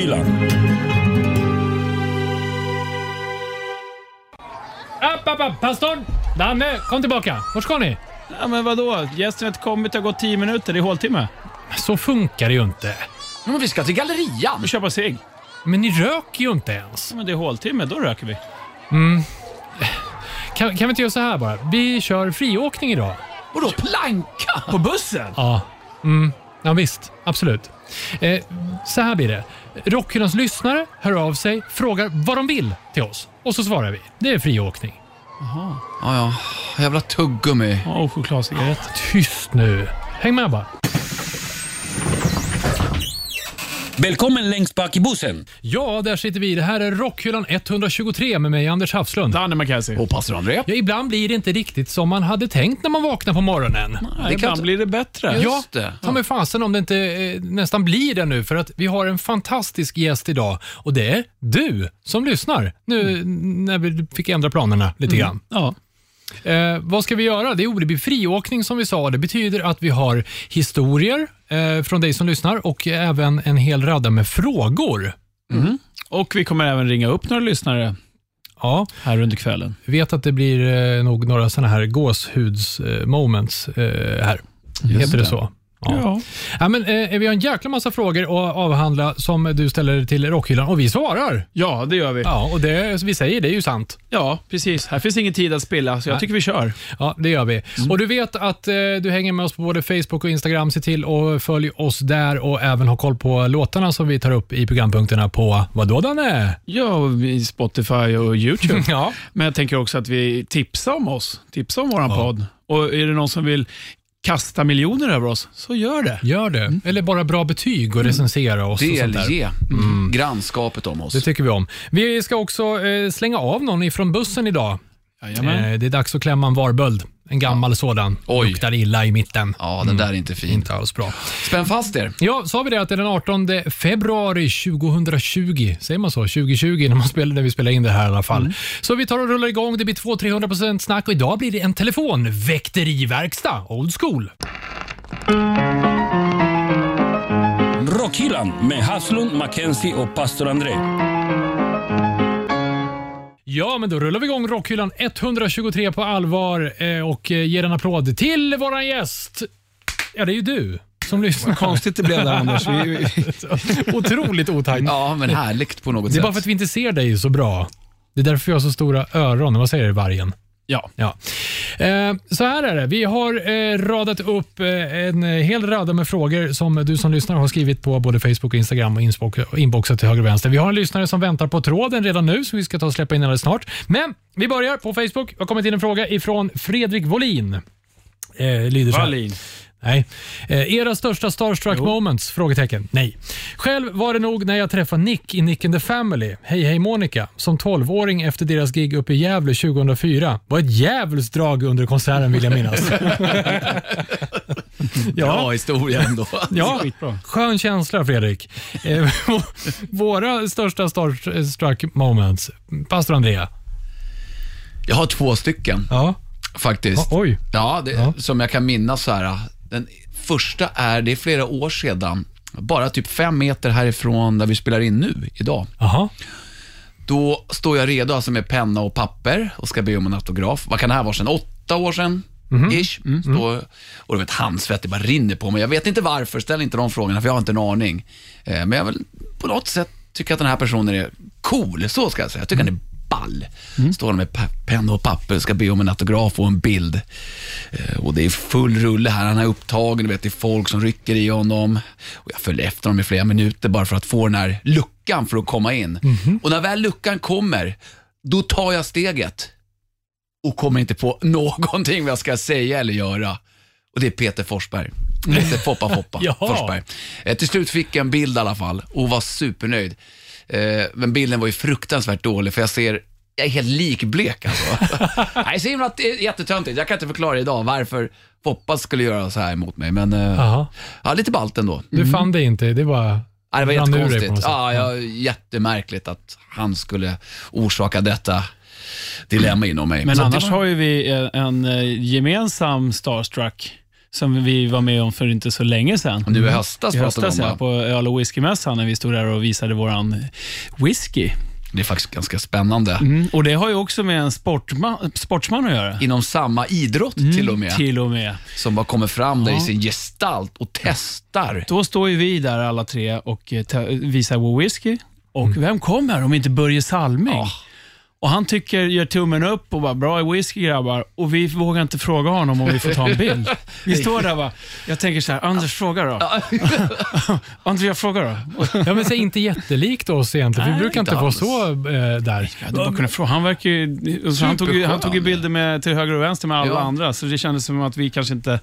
Rockhyllan. App, app, app. Pastorn! Danne, kom tillbaka. Vart ska ni? Ja, men vadå? Gästen har inte kommit, det har gått tio minuter. Det är håltimme. Så funkar det ju inte. Men vi ska till gallerian. Vi köpa cigg. Men ni röker ju inte ens. Ja, men det är håltimme, då röker vi. Kan, kan vi inte göra så här bara? Vi kör friåkning idag. Vadå planka? På bussen? Ja. Mm. Ja, visst. Absolut. Eh, så här blir det. Rockhyllans lyssnare hör av sig, frågar vad de vill till oss och så svarar vi. Det är friåkning. Ja, ja. Jävla tuggummi. Ja, och chokladcigarett. Tyst nu. Häng med bara. Välkommen längst bak i bussen. Ja, där sitter vi. Det här är Rockhyllan 123 med mig, Anders Hafslund. Danne McKenzie. Och pastor André. Ja, ibland blir det inte riktigt som man hade tänkt när man vaknar på morgonen. Nej, ibland inte- blir det bättre. Just det. Ta mig fasen om det inte eh, nästan blir det nu, för att vi har en fantastisk gäst idag och det är du som lyssnar nu när vi fick ändra planerna lite grann. Ja. Eh, vad ska vi göra? Det, det blir friåkning som vi sa. Det betyder att vi har historier eh, från dig som lyssnar och även en hel radda med frågor. Och vi kommer även ringa upp några lyssnare Ja, här under kvällen. vi vet att det blir eh, nog några sådana här gåshuds eh, här. Heter det så? Ja. Ja, men, eh, vi har en jäkla massa frågor att avhandla som du ställer till Rockhyllan och vi svarar. ja, det gör vi. Ja. Ja, och det vi säger det är ju sant. precis. Här finns ingen tid att spilla, så jag Nej. tycker vi kör. Ja, det gör vi. Och Du vet att eh, du hänger med oss på både Facebook och Instagram. Se till att följ oss där och även ha koll på låtarna som vi tar upp i programpunkterna på, vadå Danne? Ja, i Spotify och YouTube. Ja. Men jag tänker också att vi tipsar om oss. Tipsar om våran podd. Och är det någon som vill kasta miljoner över oss, så gör det. Gör det. Eller bara bra betyg och recensera oss. Och sånt där. Delge grannskapet om oss. Det tycker vi om. Vi ska också eh, slänga av någon ifrån bussen idag. Jajamän. Eh, det är dags att klämma en varböld. En gammal sådan. Oj. Luktar illa i mitten. Ja, den där är inte fin. Inte alls bra. Spänn fast er. Ja, sa vi det att det är den 18 februari 2020. Säger man så? 2020 när, man spelar, när vi spelar in det här i alla fall. Så vi tar och rullar igång. Det blir 200-300% snack och idag blir det en telefonväkteriverkstad. Old school. Rockhyllan med Haslund, Mackenzie och pastor André. Ja, men då rullar vi igång Rockhyllan 123 på allvar eh, och eh, ger en applåd till våran gäst. Ja, det är ju du som lyssnar. Konstigt det blev där Anders. Vi, Otroligt otajt. Ja, men härligt på något Det är sätt. bara för att vi inte ser dig så bra. Det är därför jag har så stora öron. Vad säger du, vargen? Ja. Ja. Eh, så här är det. Vi har eh, radat upp eh, en hel radda med frågor som du som lyssnar har skrivit på både Facebook och Instagram och inboxat till höger och vänster. Vi har en lyssnare som väntar på tråden redan nu som vi ska ta och släppa in alldeles snart. Men vi börjar på Facebook. Det har kommit in en fråga ifrån Fredrik Wåhlin. Eh, lyder så här. Wallin. Nej. Eh, era största starstruck moments? Frågetecken. Nej. Själv var det nog när jag träffade Nick i Nick and the Family, Hej Hej Monica, som 12-åring efter deras gig uppe i Gävle 2004. var ett djävulskt drag under konserten vill jag minnas. Bra historia ändå. Ja, skön känsla Fredrik. Eh, våra största starstruck moments. Pastor Andrea. Jag har två stycken Ja. faktiskt. Oj. Ja, det, Ja. som jag kan minnas så här. Den första är, det är flera år sedan, bara typ fem meter härifrån där vi spelar in nu, idag. Jaha. Då står jag redo alltså med penna och papper och ska be om en autograf. Vad kan det här vara sedan? Åtta år sedan? Ish. Står, och du vet, handsvett, det bara rinner på mig. Jag vet inte varför, ställ inte de frågorna för jag har inte en aning. Eh, men jag vill på något sätt tycka att den här personen är cool, så ska jag säga. Jag tycker han är ball. Står med pa- penna och papper och ska be om en autograf och en bild. Eh, och det är full rulle här, han är upptagen, du vet, det är folk som rycker i honom. Och jag följer efter honom i flera minuter bara för att få den här luckan för att komma in. Och när väl luckan kommer, då tar jag steget och kommer inte på någonting vad jag ska säga eller göra. Och det är Peter Forsberg. Peter Foppa Foppa. Forsberg. Eh, till slut fick jag en bild i alla fall och var supernöjd. Eh, men bilden var ju fruktansvärt dålig för jag ser, jag är helt likblek alltså. Nej, så himla det är jättetöntigt. Jag kan inte förklara idag varför Foppa skulle göra så här mot mig, men eh, ja, lite ballt ändå. Du fann det inte. Det var... Ja, det var jättekonstigt. Ja, ja, jättemärkligt att han skulle orsaka detta dilemma inom mig. Men Så annars var... har ju vi en, en eh, gemensam starstruck som vi var med om för inte så länge sedan. Nu i höstas I höstas ja, på öl och whiskymässan när vi stod där och visade våran whisky. Det är faktiskt ganska spännande. Mm. Och det har ju också med en sportman, sportsman att göra. Inom samma idrott till och med. Mm, Till och med. Som bara kommer fram där Ja. i sin gestalt och testar. Då står ju vi där alla tre och eh, visar vår whisky. Och vem kommer om inte Börje Salming? Ja. Och Han tycker, gör tummen upp och bara “bra whisky grabbar” och vi vågar inte fråga honom om vi får ta en bild. Vi står där och bara, jag tänker så här, Anders fråga då. Andrea fråga då. Ja, men så inte jättelikt oss egentligen. vi Nej, brukar inte vara så eh, där. Jag hade bara kunnat fråga. Han, verkar ju, han, tog han tog ju bilder med, till höger och vänster med alla Ja. andra, så det kändes som att vi kanske inte...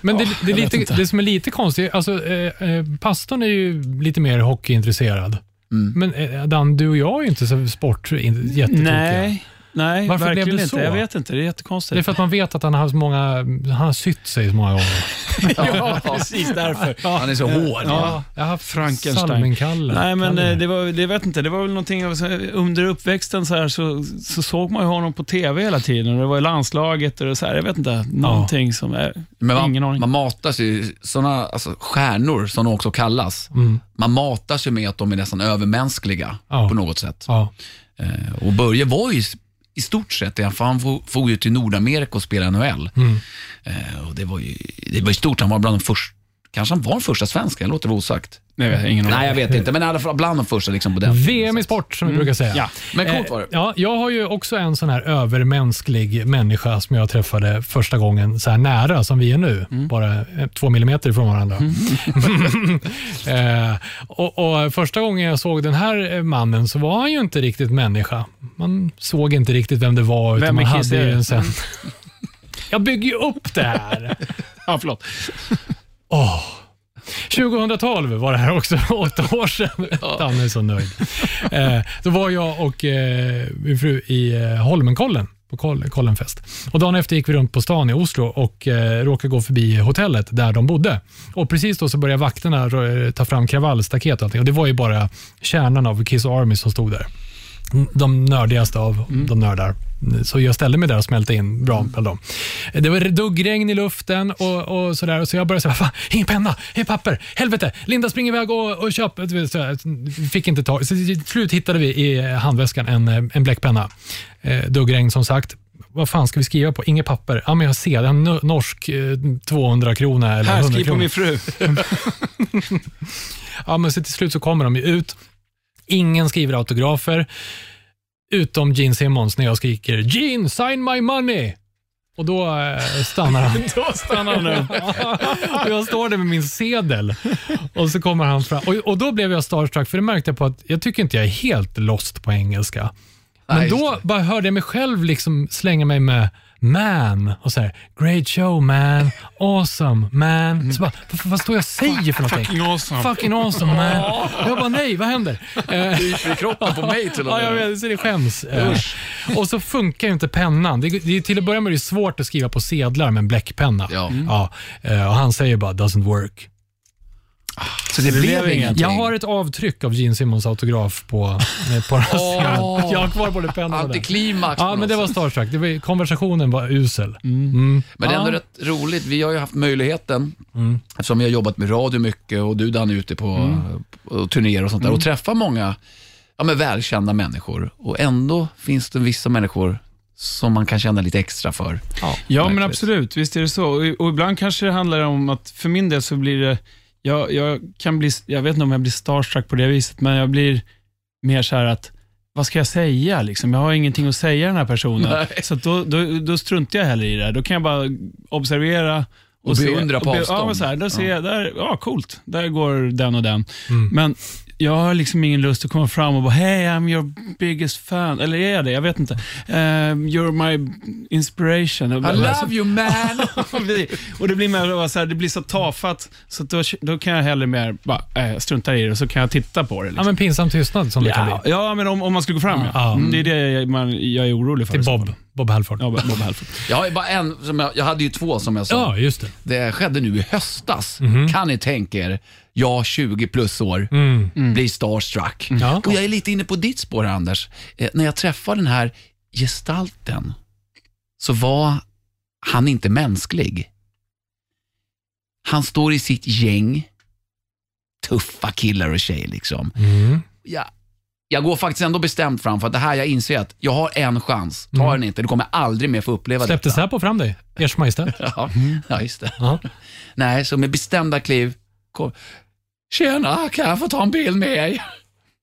Men det, Ja, det, jag lite, det som är lite konstigt, alltså, eh, eh, pastorn är ju lite mer hockeyintresserad. Mm. Men eh, Dan, du och jag är ju inte så sport jättetokiga. Nej, nej Varför blev verkligen det inte. så? Jag vet inte. Det är jättekonstigt. Det är för att man vet att han har, så många, han har sytt sig så många gånger. ja, precis därför. Han är så hård. Ja. Jag har haft Frankenstein. Salmenkalle. Nej, men Kalle. eh, det var, det vet inte, det var väl någonting av, så här, under uppväxten så, här, så, så såg man ju honom på TV hela tiden. Det var i landslaget och så här, jag vet inte, någonting som är, Men ingen man, aning. man matas ju, sådana alltså, stjärnor som de också kallas, Mm. man matas ju med att de är nästan övermänskliga Ja. på något sätt. Ja. Eh, och Börje var ju i stort sett för han for, for ju till Nordamerika och spelade NHL. Mm. Eh, och det var ju det var ju stort, han var bland de första, kanske han var den första svensken, låter det osagt. Nej, jag vet, ingen. Nej, jag vet inte, men i alla fall bland de första liksom på den VM i sport, som vi brukar säga. Ja. Men coolt var det. Eh, Ja, jag har ju också en sån här övermänsklig människa som jag träffade första gången så här nära som vi är nu. Bara eh, två millimeter ifrån varandra. eh, och, och Första gången jag såg den här eh, mannen så var han ju inte riktigt människa. Man såg inte riktigt vem det var. utan Vem man hade ju en sen. Jag bygger ju upp det här. Ja, förlåt. Åh. 2012 var det här också, åtta år sedan. Danne är så nöjd. Eh, då var jag och eh, min fru i eh, Holmenkollen på Kol- Kollenfest. Och dagen efter gick vi runt på stan i Oslo och eh, råkade gå förbi hotellet där de bodde. Och Precis då så började vakterna ta fram kravallstaket och allting. Och det var ju bara kärnan av Kiss Army som stod där. De nördigaste av de nördar. Så jag ställde mig där och smälte in bra bland dem. Det var duggregn i luften och, och sådär. Så jag började säga, fan, ingen penna, ingen papper, helvete, Linda spring iväg och, och köp. Så Fick inte tag. Så till slut hittade vi i handväskan en, eh, en bläckpenna. Eh, duggregn som sagt. Vad fan ska vi skriva på? Inget papper. Ja, men jag ser. En no- norsk eh, 200 krona eller Här, 100 skriv på kronor. min fru. Ja, men så till slut så kommer de ju ut. Ingen skriver autografer, utom Gene Simmons när jag skriker “Gene, sign my money!” Och då eh, stannar han. Då stannar han upp. och jag står där med min sedel och så kommer han fram. Och, och då blev jag starstruck, för det märkte jag på att jag tycker inte jag är helt lost på engelska. Men då bara hörde jag mig själv liksom slänga mig med man och så här, great show man, awesome man. Så bara, vad, vad står jag och säger för någonting? Fucking awesome. Fucking awesome man. Jag bara, nej, vad händer? Eh, Kryper i kroppen på mig till och Ja, jag med. vet, så det skäms. Eh, Och så funkar ju inte pennan. Det, det, är till att börja med är det svårt att skriva på sedlar med en bläckpenna. Ja. Ja, eh, och han säger bara “doesn't work”. Så det blev blev ingenting. Jag har ett avtryck av Gene Simmons autograf på, eh, på den här scenen. Jag har kvar både pennan och. Antiklimax Ja, men det var starstruck. Det var, konversationen var usel. Mm. Men det är ändå Ja. rätt roligt. Vi har ju haft möjligheten, Mm. eftersom vi har jobbat med radio mycket och du Dan är ute på, på turnéer och sånt Mm. där och träffar många ja, men välkända människor. Och ändå finns det vissa människor som man kan känna lite extra för. Ja, men Verkligen. absolut. Visst är det så. Och, och ibland kanske det handlar om att, för min del så blir det, jag, jag kan bli, jag vet inte om jag blir starstruck på det viset, men jag blir mer så här att, vad ska jag säga? Liksom? Jag har ingenting att säga den här personen. Nej. Så då, då, då struntar jag hellre i det. Då kan jag bara observera Och se- beundra på be- Ja, avstånd. men så här, då ser jag, där, ja coolt, där går den och den. Mm. Men jag har liksom ingen lust att komma fram och bara, hey I'm your biggest fan. Eller är jag det? Jag vet inte. Um, you're my inspiration. I love you man! och det blir, mer, så här, det blir så tafatt, så att då, då kan jag hellre mer bara, äh, strunta i det och så kan jag titta på det. Ja, Liksom. men pinsam tystnad som det kan Ja, bli. ja, men om, om man skulle gå fram, ja. Ja. Mm, Det är det jag, man, jag är orolig för. Till i så Bob. Bob Halford. Ja, Bob Halford. Jag har ju bara en, som jag, jag hade ju två som jag sa. Ja, just det. Det skedde nu i höstas. Kan ni tänka er, jag 20 plus år, Mm. blir starstruck. Ja. Och jag är lite inne på ditt spår Anders. Eh, när jag träffar den här gestalten så var han inte mänsklig. Han står i sitt gäng, tuffa killar och tjejer liksom. Mm. Jag, går faktiskt ändå bestämt fram för att det här jag inser att jag har en chans. Ta Mm. den inte, du kommer aldrig mer få uppleva Släppte detta. Säpo fram dig? Ers Majestät? Ja, ja, just det. Nej, så med bestämda kliv. Kom. Tjena, kan jag få ta en bild med er?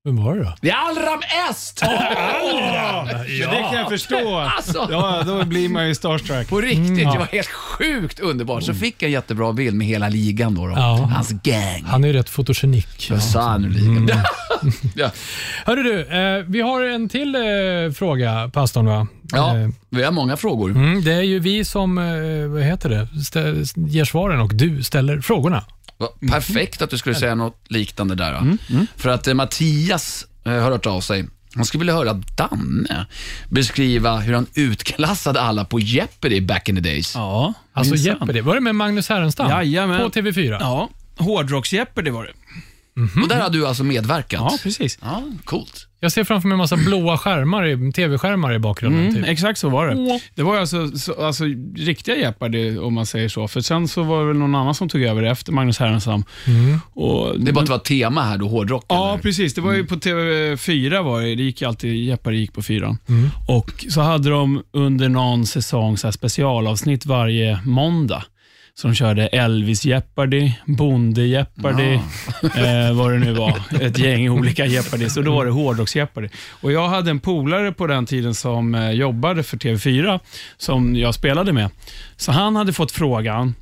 Vem var det då? Det är Allram Est! Men det kan jag förstå. Alltså. Ja, då blir man ju starstruck. På riktigt, Mm, ja. det var helt sjukt underbart. Så fick jag en jättebra bild med hela ligan då. då. Ja. Hans gang. Han är ju rätt fotogenik. Ja. Sannoliken. ja. Hörru du, eh, vi har en till eh, fråga, pastorn va? ja, Eh, vi har många frågor. Mm, det är ju vi som, eh, vad heter det, stä, ger svaren och du ställer frågorna. Va, Perfekt att du skulle säga något liknande där. då. För att eh, Mattias eh, har hört av sig. Han skulle vilja höra Danne beskriva hur han utklassade alla på Jeopardy back in the days. Ja, Alltså minsann. Jeopardy, var det med Magnus Härenstam? Jajamän. På TV4? Ja, hårdrocks-Jeopardy var det. Och där har du alltså medverkat. Ja, precis. Ja, coolt. Jag ser framför mig en massa blåa skärmar, i- TV-skärmar i bakgrunden. Mm, Typ. exakt så var det. Det var alltså, så, alltså riktiga Jeopardy, om man säger så. För sen så var det väl någon annan som tog över efter Magnus Härenstam. Mm. Och, Det är bara att det var tema här då, hårdrock. Ja, eller? precis. Det var ju på TV4 var det. Det gick ju alltid, Jeopardy gick på fyran. Mm. Och så hade de under någon säsong så här specialavsnitt varje måndag. Så de körde Elvis Jeopardy, Bonde Jeopardy, eh, vad det nu var. Ett gäng olika Jeopardys och då var det hårdrocks Jeopardy. Och jag hade en polare på den tiden som eh, jobbade för TV4, som jag spelade med. Så han hade fått frågan,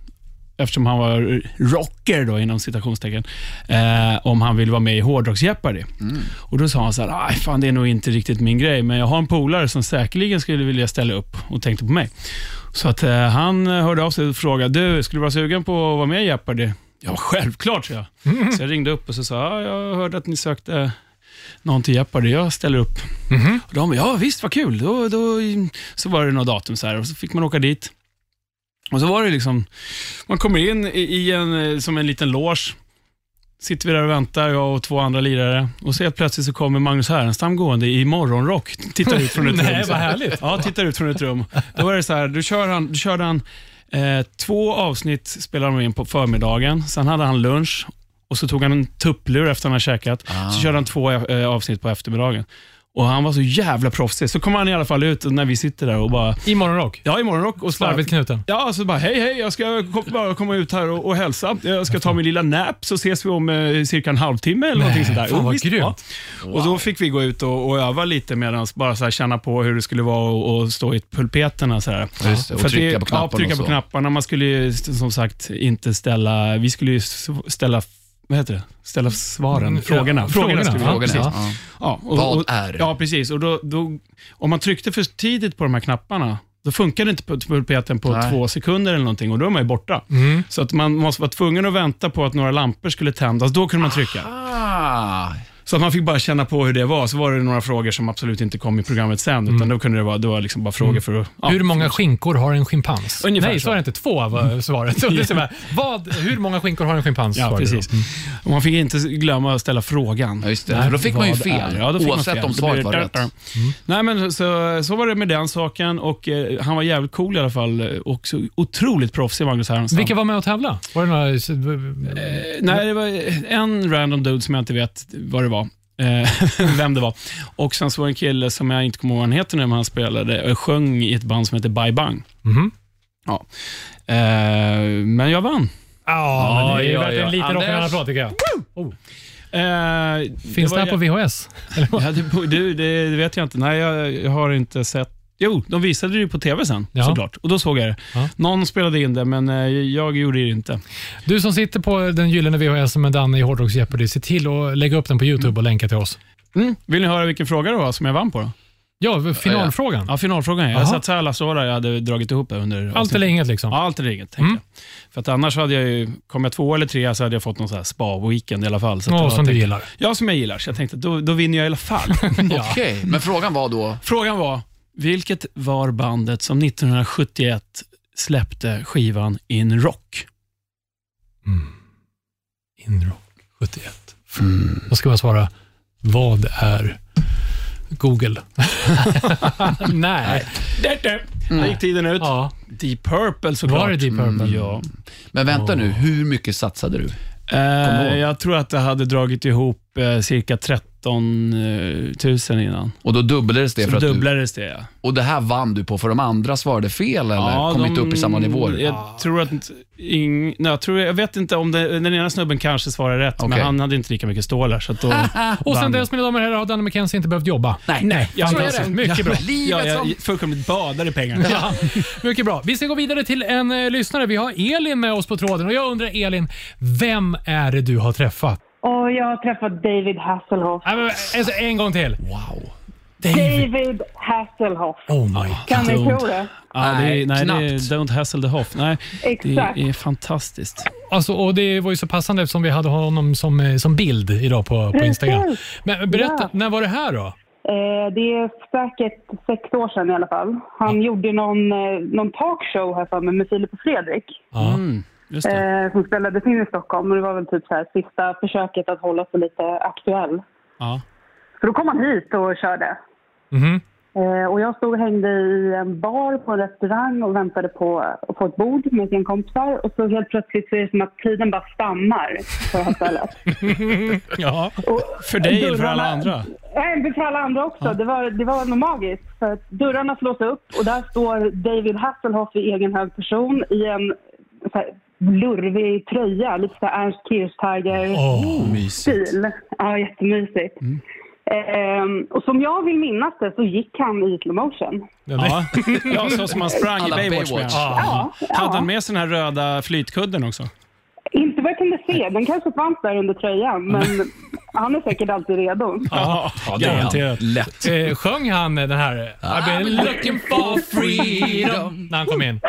eftersom han var rocker då, inom citationstecken, eh, om han ville vara med i hårdrocks Jeopardy. Och Då sa han så här, "Aj, fan det är nog inte riktigt min grej, men jag har en polare som säkerligen skulle vilja ställa upp och tänkte på mig. Så att eh, han hörde av sig och frågade, du, skulle du vara sugen på att vara med i Jeopardy? Ja, självklart, så jag. Så jag ringde upp och så sa, ja, jag hörde att ni sökte någon till Jeopardy, jag ställer upp. Och de ja visst vad kul. Då, då, så var det några datum så här och så fick man åka dit. Och så var det liksom, man kommer in i, i en, eh, som en liten loge. Sitter vi där och väntar, jag och två andra lirare. Och så helt plötsligt så kommer Magnus Härenstam gående i morgonrock. Tittar ut från ett rum. Nej, vad här. härligt. Ja, tittar ut från ett rum. Då var det så här, då, kör han, då körde han eh, två avsnitt spelade de in på förmiddagen. Sen hade han lunch och så tog han en tupplur efter han hade käkat. Så körde han två eh, avsnitt på eftermiddagen. Och Han var så jävla proffsig. Så kom han i alla fall ut när vi sitter där och bara, I morgonrock? ja i morgonrock. Och Slarvigt knuten? Ja, så bara hej hej, jag ska bara komma ut här och, och hälsa. Jag ska ta min lilla nap så ses vi om eh, cirka en halvtimme eller någonting sådär. fan Jo, vad visst, grymt. ja. Och då fick vi gå ut och, och öva lite medan bara så här känna på hur det skulle vara och, och stå i pulpeterna. Så här. Just det, och För att trycka det- på knapparna Ja, trycka på knapparna. Man skulle ju som sagt inte ställa, vi skulle ju ställa vad heter det? Ställa svaren, Mm, frågorna. frågorna, frågorna, vi ja, ja. Ja, och, Vad är? Ja, precis. Och då, då, om man tryckte för tidigt på de här knapparna, då funkar det inte på pulpeten på Nej. två sekunder eller någonting och då är man ju borta. Mm. Så att man måste vara tvungen att vänta på att några lampor skulle tändas. Då kunde man trycka. Ah, Så att man fick bara känna på hur det var. Så var det några frågor som absolut inte kom i programmet sen, utan då kunde det vara, det var liksom bara frågor för att... ja. Hur många skinkor har en schimpans? Ungefär Nej, så. så är det inte. Två var svaret. Så det är vad, hur många skinkor har en schimpans? Ja, precis. Och man fick inte glömma att ställa frågan. ja, just det. För då fick man ju fel. Ja, då fick man oavsett fel. om svaret var rätt. Mm. Nej, men så, så var det med den saken och eh, han var jävligt cool i alla fall och så otroligt proffsig, Magnus Härenstam. Vilka var med och tävla? Var det några... Eh, nej, det var en random dude som jag inte vet vad det var. Eh, vem det var. Och sen så var det en kille som jag inte kommer ihåg vad han heter nu, men han spelade, sjöng i ett band som heter Bye Bang. Mhm. Ja. Eh, men jag vann. Ja, men det är ja, värt ja. en liten Anders. rockande applåd tycker jag. Oh. Eh, Finns det var här på VHS? Eller vad? Ja, det, du, det, det vet jag inte. Nej, jag, jag har inte sett. Jo, de visade det ju på TV sen Ja. såklart. Och då såg jag det. Ja. Någon spelade in det, men eh, jag gjorde det inte. Du som sitter på den gyllene VHS med Danne i Hårdrocks Jeopardy, se till att lägga upp den på YouTube och länka till oss. Mm. Vill ni höra vilken fråga det var som jag vann på? Då? Ja, finalfrågan. Ja, finalfrågan. Jag Jaha. satt så här alla jag hade dragit ihop det under Allt eller inget liksom. Ja, allt eller inget, Mm. jag. För att annars hade jag ju, kom jag två eller tre så hade jag fått någon så här spa-weekend i alla fall. Så jag som du tänkte, gillar. Ja, som jag gillar. Så jag tänkte, då, då vinner jag i alla fall. Ja. Okej, men frågan var då, Frågan var, vilket var bandet som 1971 släppte skivan In Rock? Inrock 71. Då ska man svara, vad är Google. Nej. Där gick tiden ut. Ja. Deep Purple såklart. Var det Deep Purple? Ja. Men vänta nu, hur mycket satsade du? Eh, jag tror att det hade dragit ihop eh, cirka 13 000 innan. Och då dubblades det Så för att du... dubblades det, ja. Och det här vann du på för de andra svarade fel eller kom de- inte upp i samma nivåer? Jag tror att... Ing, nej, jag, tror, jag vet inte om det, den ena snubben kanske svarade rätt, Okej. men han hade inte lika mycket stålar. Så att då Och sen dess, mina damer och herrar, har Danny McKenzie inte behövt jobba. Nej, Nej, jag så är alltså- det. Mycket bra. Ja, jag fullkomligt badar i pengar. Ja, mycket bra. Vi ska gå vidare till en eh, lyssnare. Vi har Elin med oss på tråden och jag undrar Elin, vem är det du har träffat? Och jag har träffat David Hasselhoff. Nej, men, alltså, en gång till. Wow. David. David Hasselhoff. Oh my Kan ni tro det? Ja, det är, Nej, nej, det är knappt. Don't Hassle the Hoff. Nej, Exakt. det är fantastiskt. Alltså, och det var ju så passande eftersom vi hade honom som, eh, som bild idag på, på Instagram. Men berätta, Ja. när var det här då? Eh, det är säkert sex år sedan i alla fall. Han gjorde någon, eh, någon talkshow här för mig med Filip och Fredrik. Ja. Mm. Eh, som spelades in i Stockholm. Och det var väl typ så här, sista försöket att hålla sig lite aktuell. Ja. Så då kom han hit och körde. Mhm. Eh, och jag stod och hängde i en bar på en restaurang och väntade på att få ett bord med sina kompisar. Och så helt plötsligt så är det som att tiden bara stannar på det här stället. Ja. Och För dig eller för alla andra? Nej, för alla andra också. Det, var, det var nog magiskt. För dörrarna slås upp och där står David Hasselhoff i egen hög person i en här, lurvig tröja. Lite så Ernst Kirchsteiger-stil. Mysigt. Ja, jättemysigt. Ehm, och som jag vill minnas det så gick han i slow motion. Ja. ja, så som han sprang i Baywatch. med. Baywatch. Ja. Ja, Hade han ja. med sig den här röda flytkudden också? Inte vad jag kunde se. Den kanske fanns där under tröjan, men han är säkert alltid redo. Ja, Ja, det är han. Lätt. Eh, sjöng han den här I've been looking for freedom när han kom in?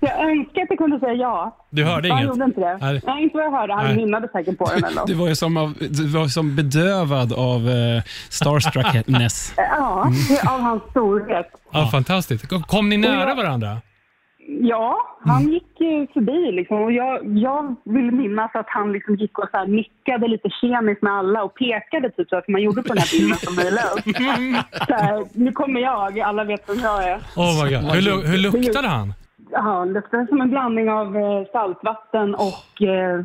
Jag önskar att jag kunde säga ja. Du hörde Han inget? gjorde inte det. Nej. Nej, inte vad jag hörde. Han nynnade säkert på den eller något. Du var ju som, av, du var som bedövad av eh, starstruckness. Ja, av hans storhet. Ja, fantastiskt. Kom- Kom ni nära varandra? Ja, han gick eh, förbi liksom. Och jag, jag vill minnas att han liksom gick och så här nickade lite kemiskt med alla och pekade typ så som man gjorde på den här bilden som. Så här, nu kommer jag, alla vet vem jag är. Oh my God. Hur, lu- hur luktade han? Ja, han luktade som en blandning av eh, saltvatten och eh,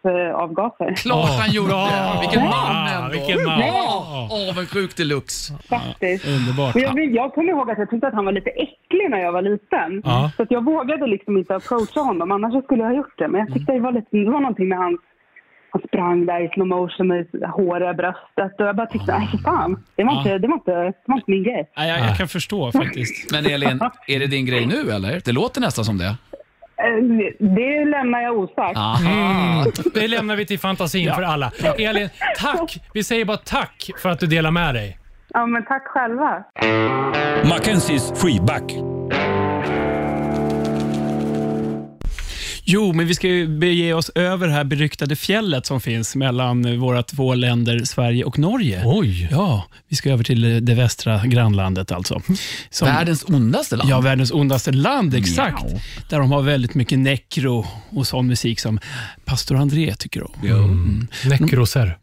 storstadsavgaser. Klart han gjorde det. Vilken man Ja, ändå. vilken man. Ja, Avundsjuk deluxe. Faktiskt. Underbart. Och jag, jag kommer ihåg att jag tyckte att han var lite äcklig när jag var liten. Ja. Så att jag vågade liksom inte approacha honom, annars skulle jag ha gjort det. Men jag tyckte det var, lite, det var någonting med hans... Han sprang där i slow motion med håriga bröstet och jag bara tyckte, nej fan. Det var, inte, det, var inte, det var inte min grej. Nej, jag, jag kan förstå faktiskt. Men Elin, är det din grej nu eller? Det låter nästan som det. Eh, Det lämnar jag osagt. Aha. Det lämnar vi till fantasin för alla. Elin, tack! Vi säger bara tack för att du delar med dig. Ja, men tack själva. Mackenzies freeback. Jo, men vi ska ju bege oss över det här beryktade fjället som finns mellan våra två länder, Sverige och Norge. Oj! Ja, vi ska över till det västra grannlandet alltså. Som, Världens ondaste land. Ja, världens ondaste land, exakt. Mjau. Där de har väldigt mycket necro och sån musik som pastor André tycker om. Mm. Nekroser.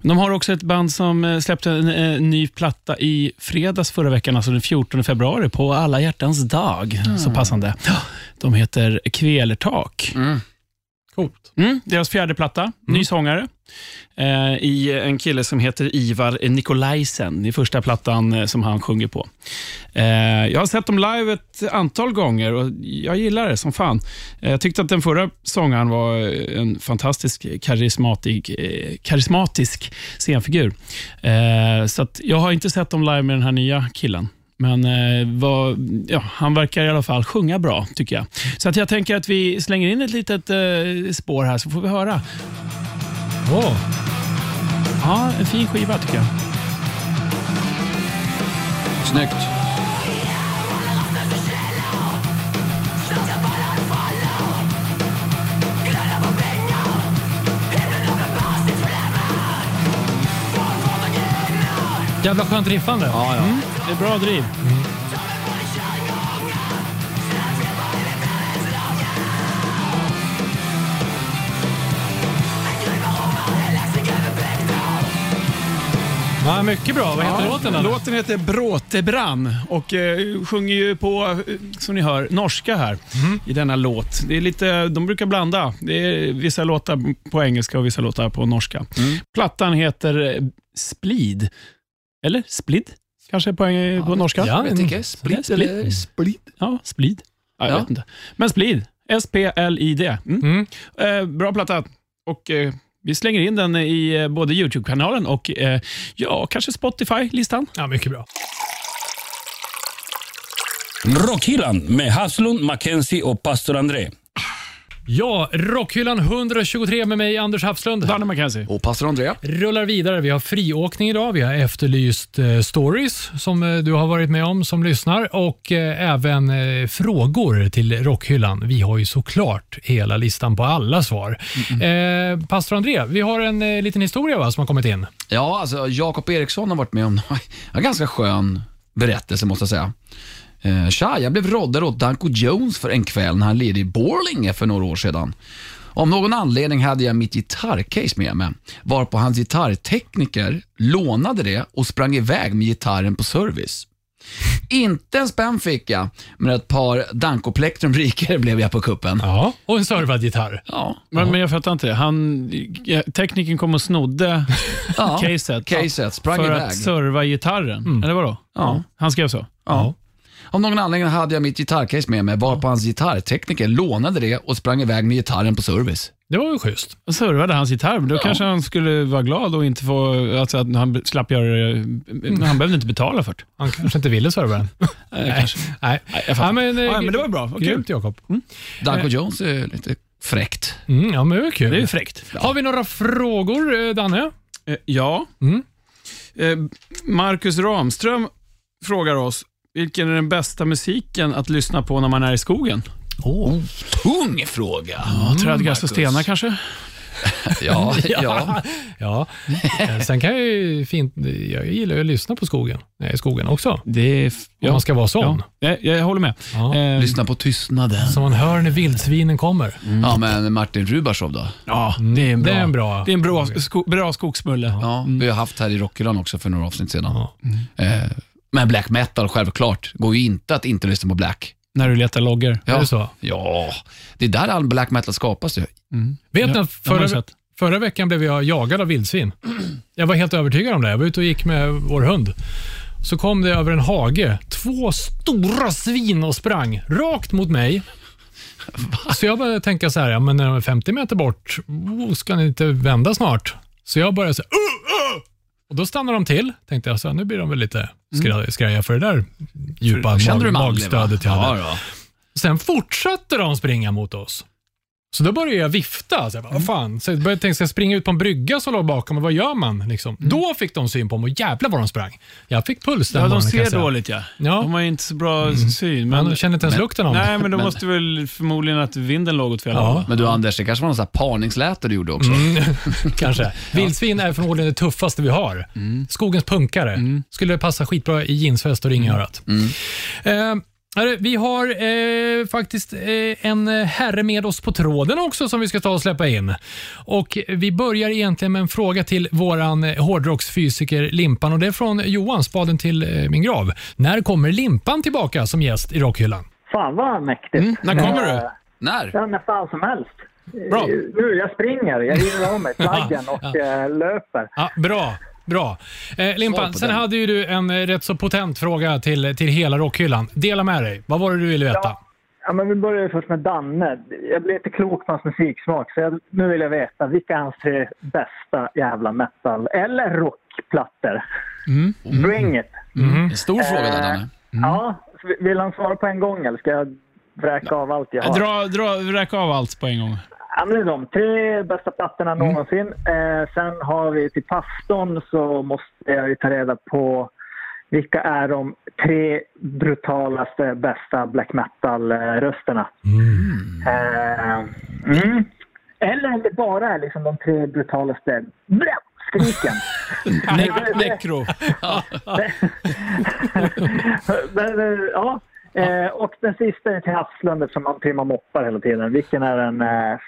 Men De har också ett band som eh, släppte en, eh, ny platta i fredags förra veckan, alltså den 14 februari, på alla hjärtans dag. Så passande. De heter Kvelertak. Coolt. Mm, deras fjärde platta, ny sångare. Eh, I en kille som heter Ivar Nikolajsen. Det är första plattan eh, som han sjunger på. Eh, jag har sett dem live ett antal gånger och jag gillar det som fan. Eh, jag tyckte att den förra sångaren var eh, en fantastisk karismatisk, eh, karismatisk scenfigur. Så jag har inte sett dem live med den här nya killen. Men eh, vad, ja, han verkar i alla fall sjunga bra, tycker jag. Så att jag tänker att vi slänger in ett litet eh, spår här, så får vi höra. Åh. Ja, en fin skiva tycker jag. Snyggt. Jävla skönt riffande. Ja, ja. Det är bra driv. Ja, mycket bra. Vad heter låten? Eller? Låten heter Bråtebrann och eh, sjunger ju på, eh, som ni hör, norska här i denna låt. Det är lite, de brukar blanda. Det är vissa låtar på engelska och vissa låtar på norska. Plattan heter eh, Splid. Eller Splid? Kanske på, eng- på norska? Ja, Jag tycker split Eller- eller split. Ja, Splid. Ja, jag Ja. vet inte. Men Splid. S-P-L-I-D. Mm. Mm. Eh, bra platta. Och eh, vi slänger in den i eh, både YouTube-kanalen och eh, ja, kanske Spotify-listan. Ja, mycket bra. Rockhyllan med Haslund, Mackenzie och pastor André. Ja, Rockhyllan 123 med mig, Anders Hafslund. Danne McKenzie. Och pastor Andrea. rullar vidare. Vi har friåkning idag. Vi har efterlyst eh, stories som eh, du har varit med om som lyssnar och eh, även eh, frågor till Rockhyllan. Vi har ju såklart hela listan på alla svar. Eh, Pastor André, vi har en eh, liten historia va, som har kommit in. Ja, alltså Jakob Eriksson har varit med om en ganska skön berättelse måste jag säga. Eh, tja, jag blev roddare åt Danko Jones för en kväll när han lirade i Borlänge för några år sedan. Om någon anledning hade jag mitt gitarrcase med mig, varpå hans gitarrtekniker lånade det och sprang iväg med gitarren på service. Inte en spänn fick jag, men ett par Danko Plektrum rikare blev jag på kuppen. Ja, och en servad gitarr. Ja, Men, men jag fattar inte. Han, ja, tekniken kom och snodde ja. caset, caset sprang för iväg. att serva gitarren. Mm. Eller vadå? Ja. Han skrev så? Ja. Av någon anledning hade jag mitt gitarrcase med mig, varpå hans gitarrtekniker lånade det och sprang iväg med gitarren på service. Det var ju schysst. Och servade hans gitarr. Men då kanske han skulle vara glad och inte få, alltså att han slapp göra det. Han behövde inte betala för det. Han kanske inte ville serva den. Nej, kanske. Nej. Nej, jag fattar. Ja, men, eh, Ja, men det var bra. Vad. Grymt Jakob. Danko Jones är lite fräckt. Mm, ja, men det var kul. Det är fräckt. Har vi några frågor, eh, Danne? Eh, Ja. Mm. Marcus Ramström frågar oss, vilken är den bästa musiken att lyssna på när man är i skogen? Oh. Tung fråga. Ja, Trädgräs och stenar kanske? Ja, ja. Ja, Eh, sen kan jag ju fint, jag gillar ju att lyssna på skogen, i skogen också. Det är... f- Om man ska vara sån. Ja, jag, jag håller med. Ja. Eh, Lyssna på tystnaden. Som man hör när vildsvinen kommer. Ja, men Martin Rubashov då? ja, det är en bra, Det är en bra- det är en bra, sko, bra skogsmulle. Ja, vi har haft här i Rockyland också för några avsnitt sedan. Ja. Eh, men black metal, självklart. Går ju inte att inte lyssna på black. När du letar loggor. Är det så? Ja, det är där all black metal skapas ju. Vet Ja, ni, man förra, förra veckan blev jag jagad av vildsvin. Jag var helt övertygad om det. Jag var ute och gick med vår hund. Så kom det över en hage, två stora svin och sprang rakt mot mig. Så jag började tänka så här, ja, men när de är 50 meter bort, oh, ska ni inte vända snart? Så jag började så här, uh, uh! Och då stannade de till. Tänkte jag, så här, nu blir de väl lite skra- skraja för det där djupa Kände du mag- va? magstödet jag hade. Ja. Sen fortsatte de springa mot oss. Så då började jag vifta. Så jag bara, vad fan? Så jag började tänka, ska jag springa ut på en brygga som låg bakom? Och vad gör man? Liksom. Då fick de syn på mig och jävlar vad de sprang. Jag fick puls den Ja, de ser dåligt ja. Ja. De har inte så bra syn. Men Men, de känner inte ens lukten av nej, men de Men- måste väl förmodligen att vinden låg åt fel Ja. håll. Men du Anders, det kanske var någon sån här parningsläte du gjorde också? Mm, kanske. Vildsvin är förmodligen det tuffaste vi har. Skogens punkare. Skulle passa skitbra i jeansväst och ring i örat. Eh, hörru, vi har eh, faktiskt eh, en herre med oss på tråden också som vi ska ta och släppa in. Och Vi börjar egentligen med en fråga till våran eh, hårdrocksfysiker Limpan och det är från Johan, spaden till eh, min grav. När kommer Limpan tillbaka som gäst i Rockhyllan? Fan vad mäktigt. Mm, när kommer Eh, du? När? Ja, när fan som helst. Bra. Eh, Nu, jag springer. Jag river av mig flaggen och eh, löper. Ja, bra. Bra. Eh, Limpan, sen den. hade ju du en eh, rätt så potent fråga till, till hela rockhyllan. Dela med dig. Vad var det du ville veta? Ja. Ja, men vi börjar ju först med Danne. Jag blir inte klok på hans musiksmak, så jag, nu vill jag veta vilka är hans tre bästa jävla metal eller rockplattor? Mm. Bring it! En stor fråga där Danne. Ja, vill han svara på en gång eller ska jag vräka av allt jag har? Dra, dra, räcka av allt på en gång. Ja, men det är de tre bästa plattorna någonsin. Eh, sen har vi till pastorn så måste jag ju ta reda på vilka är de tre brutalaste, bästa black metal-rösterna. Eh, mm. Eller om det bara är liksom de tre brutalaste skriken. Ne- Necro. Men, eh, ja. Eh, och den sista är till Havslund eftersom han trimmar moppar hela tiden. Vilken är den eh,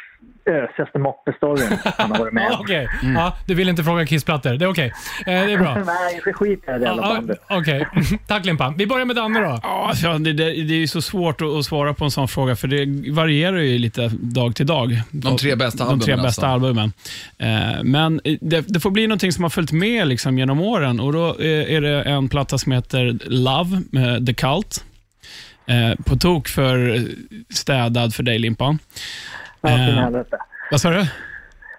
ösigaste moppestoryn han har varit med om. Okej, ja, du vill inte fråga kissplattor. Det är okej. Eh, det är bra. Nej, vi skiter i det jävla Ja, bandet. Okej, tack Limpan. Vi börjar med Danne då. Ja, alltså, det, det, det är ju så svårt att, att svara på en sån fråga, för det varierar ju lite dag till dag. De tre bästa De tre albumen bästa alltså. albumen. Eh, men det, det får bli någonting som har följt med liksom, genom åren och då eh, är det en platta som heter Love med The Cult. Eh, på tok för städad för dig, Limpan. Eh. Vad sa du?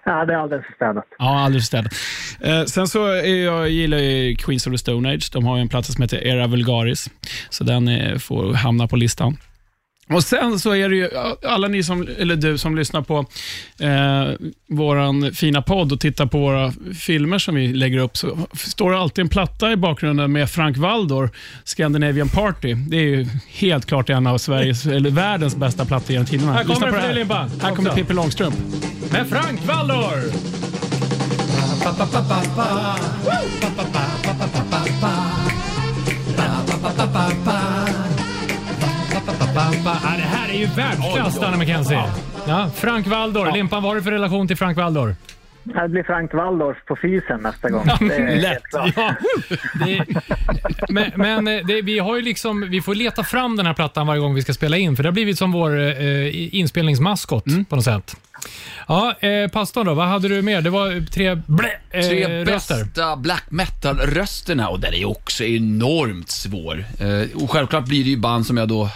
Ja, det är alldeles för städat. Ja, alldeles städat. Eh, sen så är jag, gillar jag Queens of the Stone Age. De har en platta som heter Era Vulgaris, så den eh, får hamna på listan. Och Sen så är det ju alla ni som, eller du som lyssnar på eh, vår fina podd och tittar på våra filmer som vi lägger upp, så står det alltid en platta i bakgrunden med Frank Waldor, Scandinavian Party. Det är ju helt klart en av Sveriges, eller världens bästa plattor genom tiderna. Här kommer det här. dig, Limpan. Här kommer. Pippi Långstrump. Med Frank Waldor! Ja, det här är ju världsklass, Danne McKenzie. Ja, Frank Waldor. Limpan, vad har du för relation till Frank Waldor? Det blir Frank Waldorf på fysen nästa gång. Det är Lätt. Ja, det, men men eh, det, vi, har ju liksom, vi får leta fram den här plattan varje gång vi ska spela in, för det har blivit som vår eh, inspelningsmaskot på något sätt. Ja, eh, pastorn då, vad hade du mer? Det var tre, blä, eh, Tre röster. bästa black metal-rösterna och den är ju också enormt svår. Eh, och självklart blir det ju band som jag då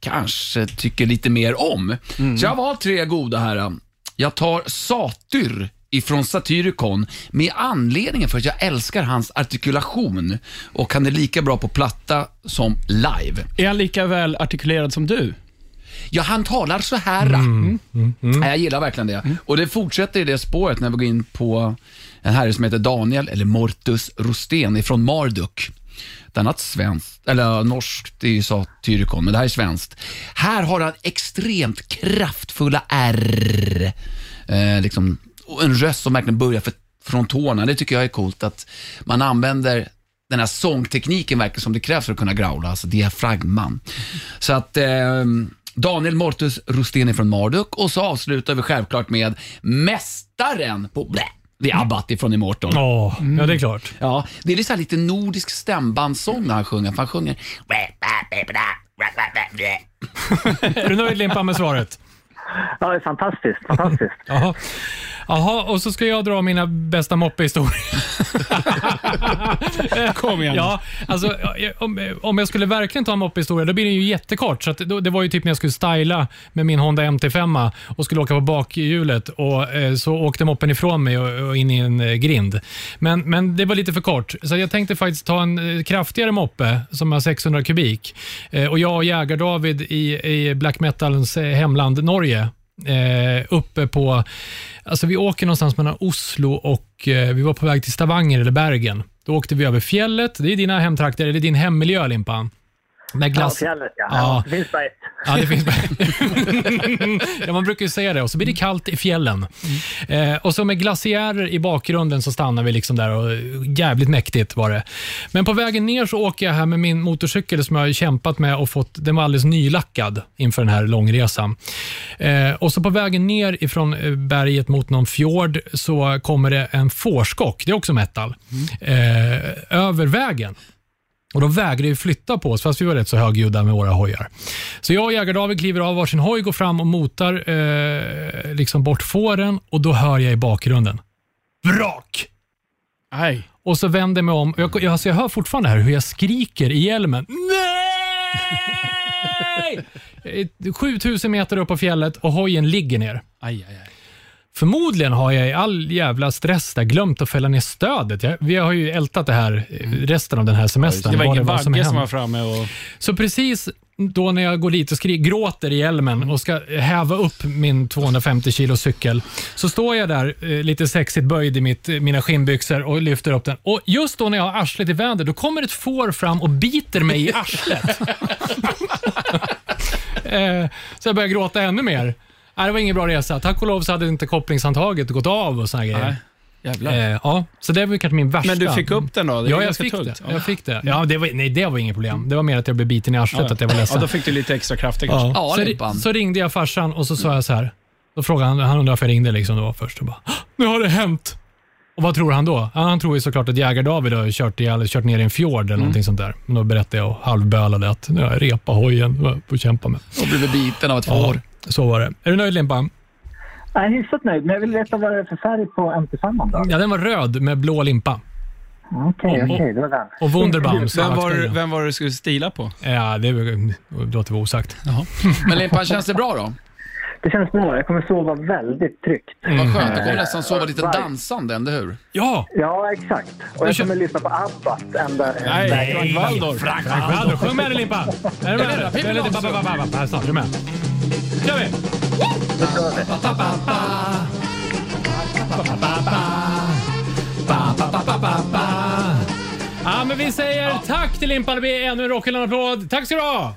kanske tycker lite mer om. Så jag har valt tre goda här. Jag tar Satyr ifrån Satyricon med anledningen för att jag älskar hans artikulation och han är lika bra på platta som live. Är han lika väl artikulerad som du? Ja, han talar så här. Mm, Ja, Jag gillar verkligen det. Och det fortsätter i det spåret när vi går in på en herre som heter Daniel, eller Mortus Rostén ifrån Marduk. Ett annat svenskt, eller norskt, det är ju Satyricon, men det här är svenskt. Här har han extremt kraftfulla R. Eh, liksom, och en röst som verkligen börjar för, från tårna. Det tycker jag är coolt, att man använder den här sångtekniken verkligen som det krävs för att kunna growla, alltså diafragman. Så att eh, Daniel Mortus Rosteni från Marduk och så avslutar vi självklart med mästaren på blä, det är Abbat ifrån Immortal. Ja, ja, det är klart. Ja, det är här lite nordisk stämbandssång när han sjunger, för han sjunger Är du nöjd Limpan med svaret? Ja, det är fantastiskt. fantastiskt. Jaha. Jaha, och så ska jag dra mina bästa moppehistorier. Kom igen. Ja, alltså, om, om jag skulle verkligen ta en moppehistoria, då blir den ju jättekort. Så att, då, det var ju typ när jag skulle styla med min Honda MT5 och skulle åka på bakhjulet och eh, så åkte moppen ifrån mig och, och in i en eh, grind. Men, men det var lite för kort, så jag tänkte faktiskt ta en eh, kraftigare moppe som har 600 kubik. Eh, och jag och Jägar-David i, i black metalens eh, hemland Norge eh, uppe på, alltså vi åker någonstans mellan Oslo och eh, vi var på väg till Stavanger eller Bergen. Då åkte vi över fjället. Det är dina hemtrakter, eller din hemmiljö Limpan. Med Ja, glass. fjället ja. Ja. ja. Det finns. Ja, det finns ja, man brukar ju säga det. Och så blir det kallt i fjällen. Eh, och så med glaciärer i bakgrunden så stannar vi liksom där och jävligt mäktigt var det. Men på vägen ner så åker jag här med min motorcykel som jag har kämpat med och fått, den var alldeles nylackad inför den här långresan. Eh, och så på vägen ner ifrån eh, berget mot någon fjord så kommer det en fårskock, det är också metal, eh, över vägen. Och De vägrade ju flytta på oss, fast vi var rätt så högljudda med våra hojar. Så jag och Jägar-David kliver av varsin hoj, går fram och motar eh, liksom bort fåren och då hör jag i bakgrunden vrak! Nej. Och så vänder jag mig om. Jag, jag, alltså jag hör fortfarande här hur jag skriker i hjälmen. Nej! Eh, 7000 meter upp på fjället och hojen ligger ner. Aj, aj, aj. Förmodligen har jag i all jävla stress där glömt att fälla ner stödet. Jag, vi har ju ältat det här eh, resten av den här semestern. Det var ingen bagge som, hände. var framme och... Så precis då när jag går dit och skri- gråter i hjälmen och ska häva upp min 250 kilo cykel, så står jag där eh, lite sexigt böjd i mitt, eh, mina skinnbyxor och lyfter upp den. Och Just då när jag har arslet i väder, då kommer ett får fram och biter mig i arslet. eh, så jag börjar gråta ännu mer. Nej, det var ingen bra resa. Tack och lov så hade inte kopplingshandtaget gått av och såna grejer. Nej. Jävlar. Eh, ja, så det var kanske min värsta. Men du fick upp den då? Det Ja, jag fick, tungt. det. jag fick det. Ja, det var, nej, det var inget problem. Det var mer att jag blev biten i arslet, att jag var ledsen. Ja, då fick du lite extra krafter kanske. Ja, så, Limpan. så ringde jag farsan och så sa jag så här. Då frågade han, han undrar varför jag ringde liksom då först. Och bara, "Åh, nu har det hänt. Och vad tror han då? Ja, Han tror ju såklart att Jägar-David har kört, ihjäl, kört ner i en fjord eller någonting sånt där. Men då berättade jag och halvbölade att nu har jag repa hojen och kämpa med. Och blivit biten av ett får. Så var det. Är du nöjd Limpan? Jag är hyfsat nöjd, men jag vill veta vad det är för färg på MP5 då. Ja, den var röd med blå limpa. Okej, Och- okej, det var den. Och Wunderbaum. Vem var, vem var det du skulle stila på? Ja, det låter vara osagt. Men Limpan, känns det bra då? Det känns bra. Jag kommer sova väldigt tryggt. Vad skönt, du kommer nästan sova lite dansande, eller hur? Ja! Ja, exakt. Och jag kommer lyssna på Abbat ända... Nej, Frank Waldorf. Frank Waldor, sjung med dig Limpa! Är du med? Pippi Långstrump. ba- ba- ba- ba- Här snart, är du med? kör vi! Ja, men vi säger tack till Limpan. Det blir ännu en rockig applåd. Tack ska du ha!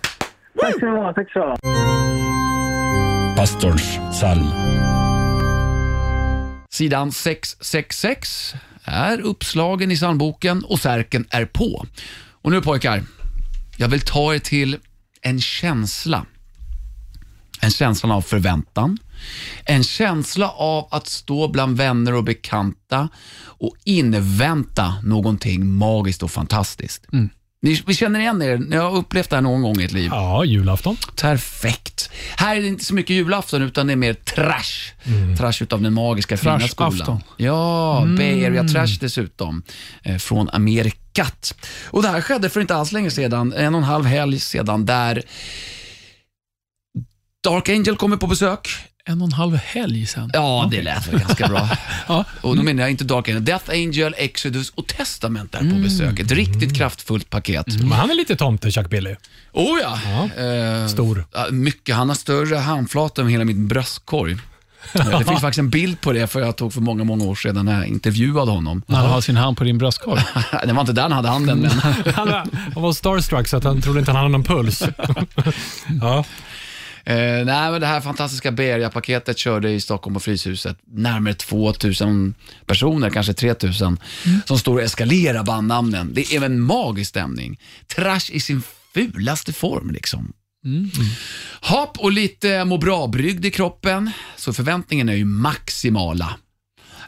Tack så du ha. Tack så du ha. Pastorns psalm. Sidan 666 är uppslagen i psalmboken och särken är på. Och nu pojkar, jag vill ta er till en känsla. En känsla av förväntan. En känsla av att stå bland vänner och bekanta och invänta någonting magiskt och fantastiskt. Ni, vi känner igen er, ni har upplevt det här någon gång i ert liv. Ja, julafton. Perfekt. Här är det inte så mycket julafton utan det är mer trash. Trash utav den magiska fina skolan. Ja, Bay Area Trash dessutom. Eh, från Amerikat. Och det här skedde för inte alls länge sedan, en och en halv helg sedan, där Dark Angel kommer på besök. En och en halv helg sen. Ja, det lät väl ganska bra. Ja. Och då menar jag inte Dark Angel, Death Angel, Exodus och Testament är på besök. Ett riktigt kraftfullt paket. Men han är lite tomte, Chuck Billy. Oh ja. Ja. Eh, Stor. Mycket. Han har större handflata än hela min bröstkorg. Det finns faktiskt en bild på det, för jag tog för många, många år sedan när jag intervjuade honom. När han har sin hand på din bröstkorg. Det var inte där han hade handen, men Han var, han var starstruck så att han trodde inte han hade någon puls. ja. Eh, nej, men det här fantastiska Beria-paketet körde i Stockholm på Fryshuset. Närmare 2000 personer, kanske 3000, som står och eskalerar bandnamnen. Det är en magisk stämning. Trash i sin fulaste form liksom. Hopp och lite må bra-brygd i kroppen, så förväntningen är ju maximala.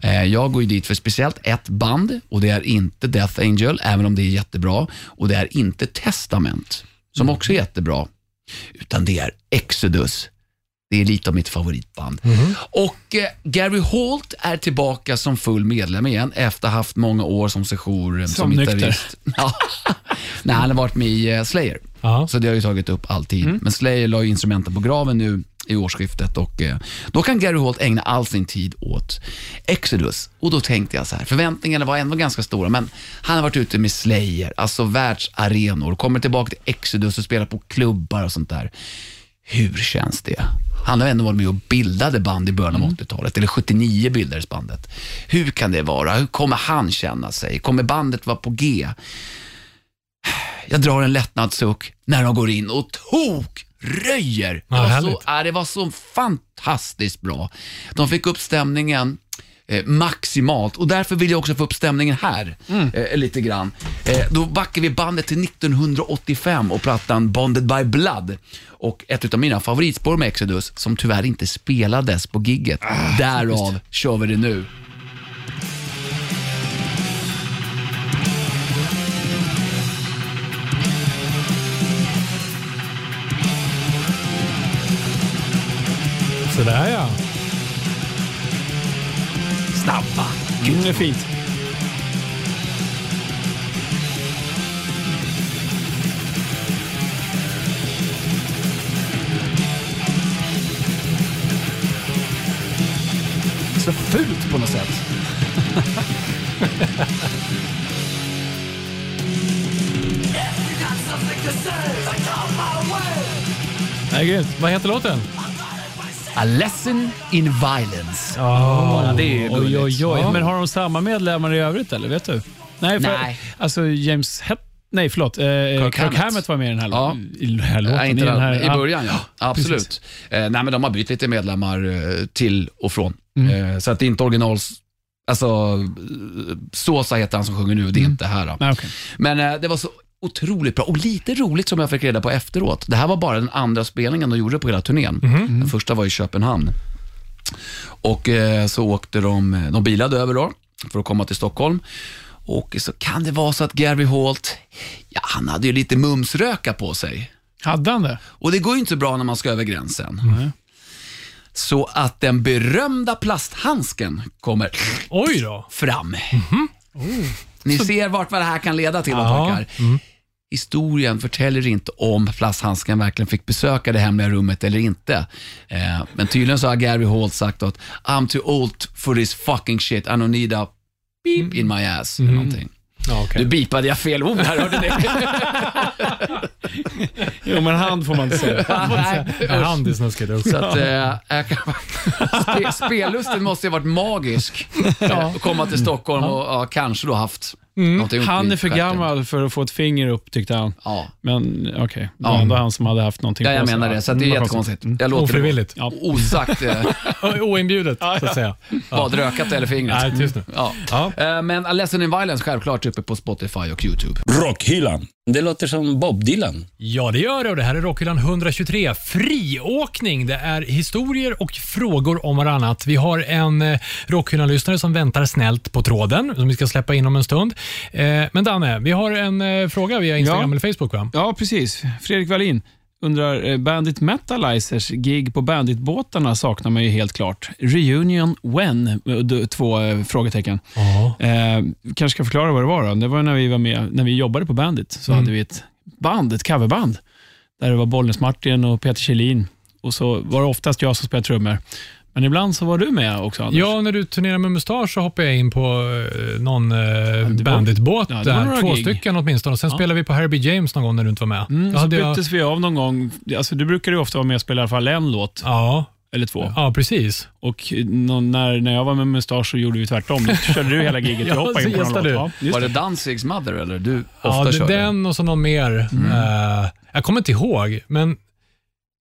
Eh, Jag går ju dit för speciellt ett band och det är inte Death Angel, även om det är jättebra. Och det är inte Testament, som också är jättebra. Utan det är Exodus. Det är lite av mitt favoritband. Och eh, Gary Holt är tillbaka som full medlem igen efter att ha haft många år som sejour eh, som, Som nykter. gitarrist. Ja. Nej, han har varit med i eh, Slayer. Ja. Så det har ju tagit upp all tid. Men Slayer la ju instrumenten på graven nu i årsskiftet och eh, då kan Gary Holt ägna all sin tid åt Exodus. Och då tänkte jag så här, förväntningarna var ändå ganska stora, men han har varit ute med Slayer, alltså världsarenor, kommer tillbaka till Exodus och spelar på klubbar och sånt där. Hur känns det? Han har ändå varit med och bildade band i början av 80-talet, eller 79 bildades bandet. Hur kan det vara? Hur kommer han känna sig? Kommer bandet vara på G? Jag drar en lättnadssuck när de går in och tok röjer. Det, Ja, var så, ja, det var så fantastiskt bra. De fick upp stämningen eh, maximalt och därför vill jag också få upp stämningen här eh, lite grann. Eh, då backar vi bandet till 1985 och plattan Bonded by Blood. Och ett av mina favoritspår med Exodus, som tyvärr inte spelades på gigget. Därav kör vi det nu. Sådär ja. Snabba. Mm, det är fint. Så fult på något sätt. Det är grymt. Vad heter låten? A lesson in violence. Ja, det är ju Oj, oj, oj. Ja. Men har de samma medlemmar i övrigt eller? Vet du? Nej, för, Nej. Alltså James Het Nej, förlåt. Eh, Kirk, Hammett. Hammett var med i den här, Ja. i den här låten. Nej, inte i, den här, I början, ja. Absolut. Eh, nej, men de har bytt lite medlemmar eh, till och från. Eh, så att det är inte originals... Alltså, eh, Sosa heter han som sjunger nu det är inte här. Då. Nej, okej. Men eh, det var så otroligt bra och lite roligt som jag fick reda på efteråt. Det här var bara den andra spelningen de gjorde på hela turnén. Den första var i Köpenhamn. Och eh, så åkte de, eh, de bilade över då för att komma till Stockholm. Och så kan det vara så att Gary Holt, ja han hade ju lite mumsröka på sig. Hade han det? Och det går ju inte så bra när man ska över gränsen. Så att den berömda plasthandsken kommer Oj då. fram. Ni ser vart vad det här kan leda till, Ja. pojkar. Historien förtäljer inte om plasthandsken verkligen fick besöka det hemliga rummet eller inte. Eh, men tydligen så har Gary Holt sagt att I'm too old for this fucking shit, I don't need a beep in my ass. Eller någonting. Ja, okej. Nu bipade jag fel ord här, hörde ni? Jo, men hand får man inte säga. Nej, hand är snuskigt också. Så att, eh, spellusten måste ju ha varit magisk. Att komma till Stockholm och ja, kanske då haft upp Han är för stjärten. gammal för att få ett finger upp, tyckte han. Ja. Men okej, det Ja. var ändå han som hade haft någonting ja, jag på sig. menar det. Så det är Mm, jättekonstigt. konstigt. Jag låter Ofrivilligt. Ja. det osagt eh, Oinbjudet, så att säga. badrökat eller fingret. Nej, tyst nu. Ja. Ja. Eh, Men A Lesson in Violence självklart uppe på Spotify och YouTube. Rockhyllan. Det låter som Bob Dylan. Ja, det gör det. Och det här är Rockhyllan 123. Friåkning. Det är historier och frågor om varannat. Vi har en eh, Rockhyllan-lyssnare som väntar snällt på tråden, som vi ska släppa in om en stund. Eh, men Danne, vi har en eh, fråga via Instagram Ja. eller Facebook, va? Ja, precis. Fredrik Wallin undrar, eh, Bandit Metalizers gig på Bandit-båtarna saknar man ju helt klart. Reunion when? Eh, Två eh, frågetecken. Eh, kanske ska förklara vad det var. Då. Det var när vi var med, när vi jobbade på Bandit, så Mm. hade vi ett band, ett coverband, där det var Bollnäs-Martin och Peter Kjellin. Och så var det oftast jag som spelade trummor. Men ibland så var du med också, Anders. Ja, när du turnerar med Mustasch så hoppade jag in på eh, någon eh, Bandit-båt ja, det var där. några Två gig. stycken åtminstone. Och sen Ja. spelade vi på Herbie James någon gång när du inte var med. Mm, Då så hade jag, byttes vi av någon gång. Alltså, du brukar ju ofta vara med och spela i alla fall en låt, ja, eller två. ja, precis. Och någon, när, när jag var med Mustasch så gjorde vi tvärtom. Då körde du hela giget. Ja, hoppade in så på någon gästade låt. du. Ja, just Var det. det Danzigs Mother eller du ofta Ja, det- körde? den och så någon mer. Eh, jag kommer inte ihåg, men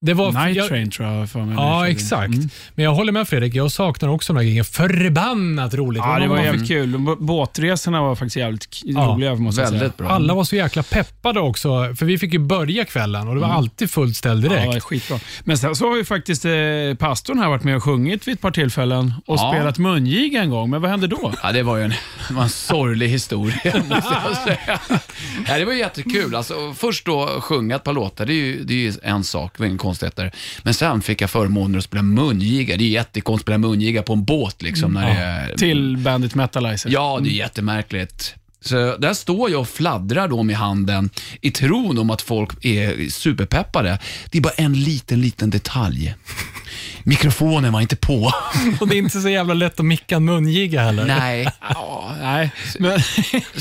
det var... Night jag, Train tror jag för mig. Ja, exakt. Mm. Men jag håller med Fredrik, jag saknar också de här grejerna. Förbannat roligt. Ja, det var jävligt kul. Båtresorna var faktiskt jävligt Ja, roliga, måste jag säga. Väldigt bra. Alla var så jäkla peppade också, för vi fick ju börja kvällen och det var alltid fullt ställ Ja, det direkt. var skitbra. Men sen så har ju faktiskt eh, pastorn här varit med och sjungit vid ett par tillfällen och Ja. spelat mungiga en gång. Men vad hände då? Ja, det var ju en, var en sorglig historia, måste jag säga. Ja, det var jättekul. Alltså, först då sjunga ett par låtar, det är ju, det är ju en sak, det var konstigheter. Men sen fick jag förmånen att spela mungiga. Det är jättekonstigt att spela mungiga på en båt. Liksom, när det är, Till Bandit Metalizer. Ja, det är jättemärkligt. Så där står jag och fladdrar då med handen i tron om att folk är superpeppade. Det är bara en liten, liten detalj. Mikrofonen var inte på. Och det är inte så jävla lätt att micka en mungiga heller. Nej, Ja, nej. Men,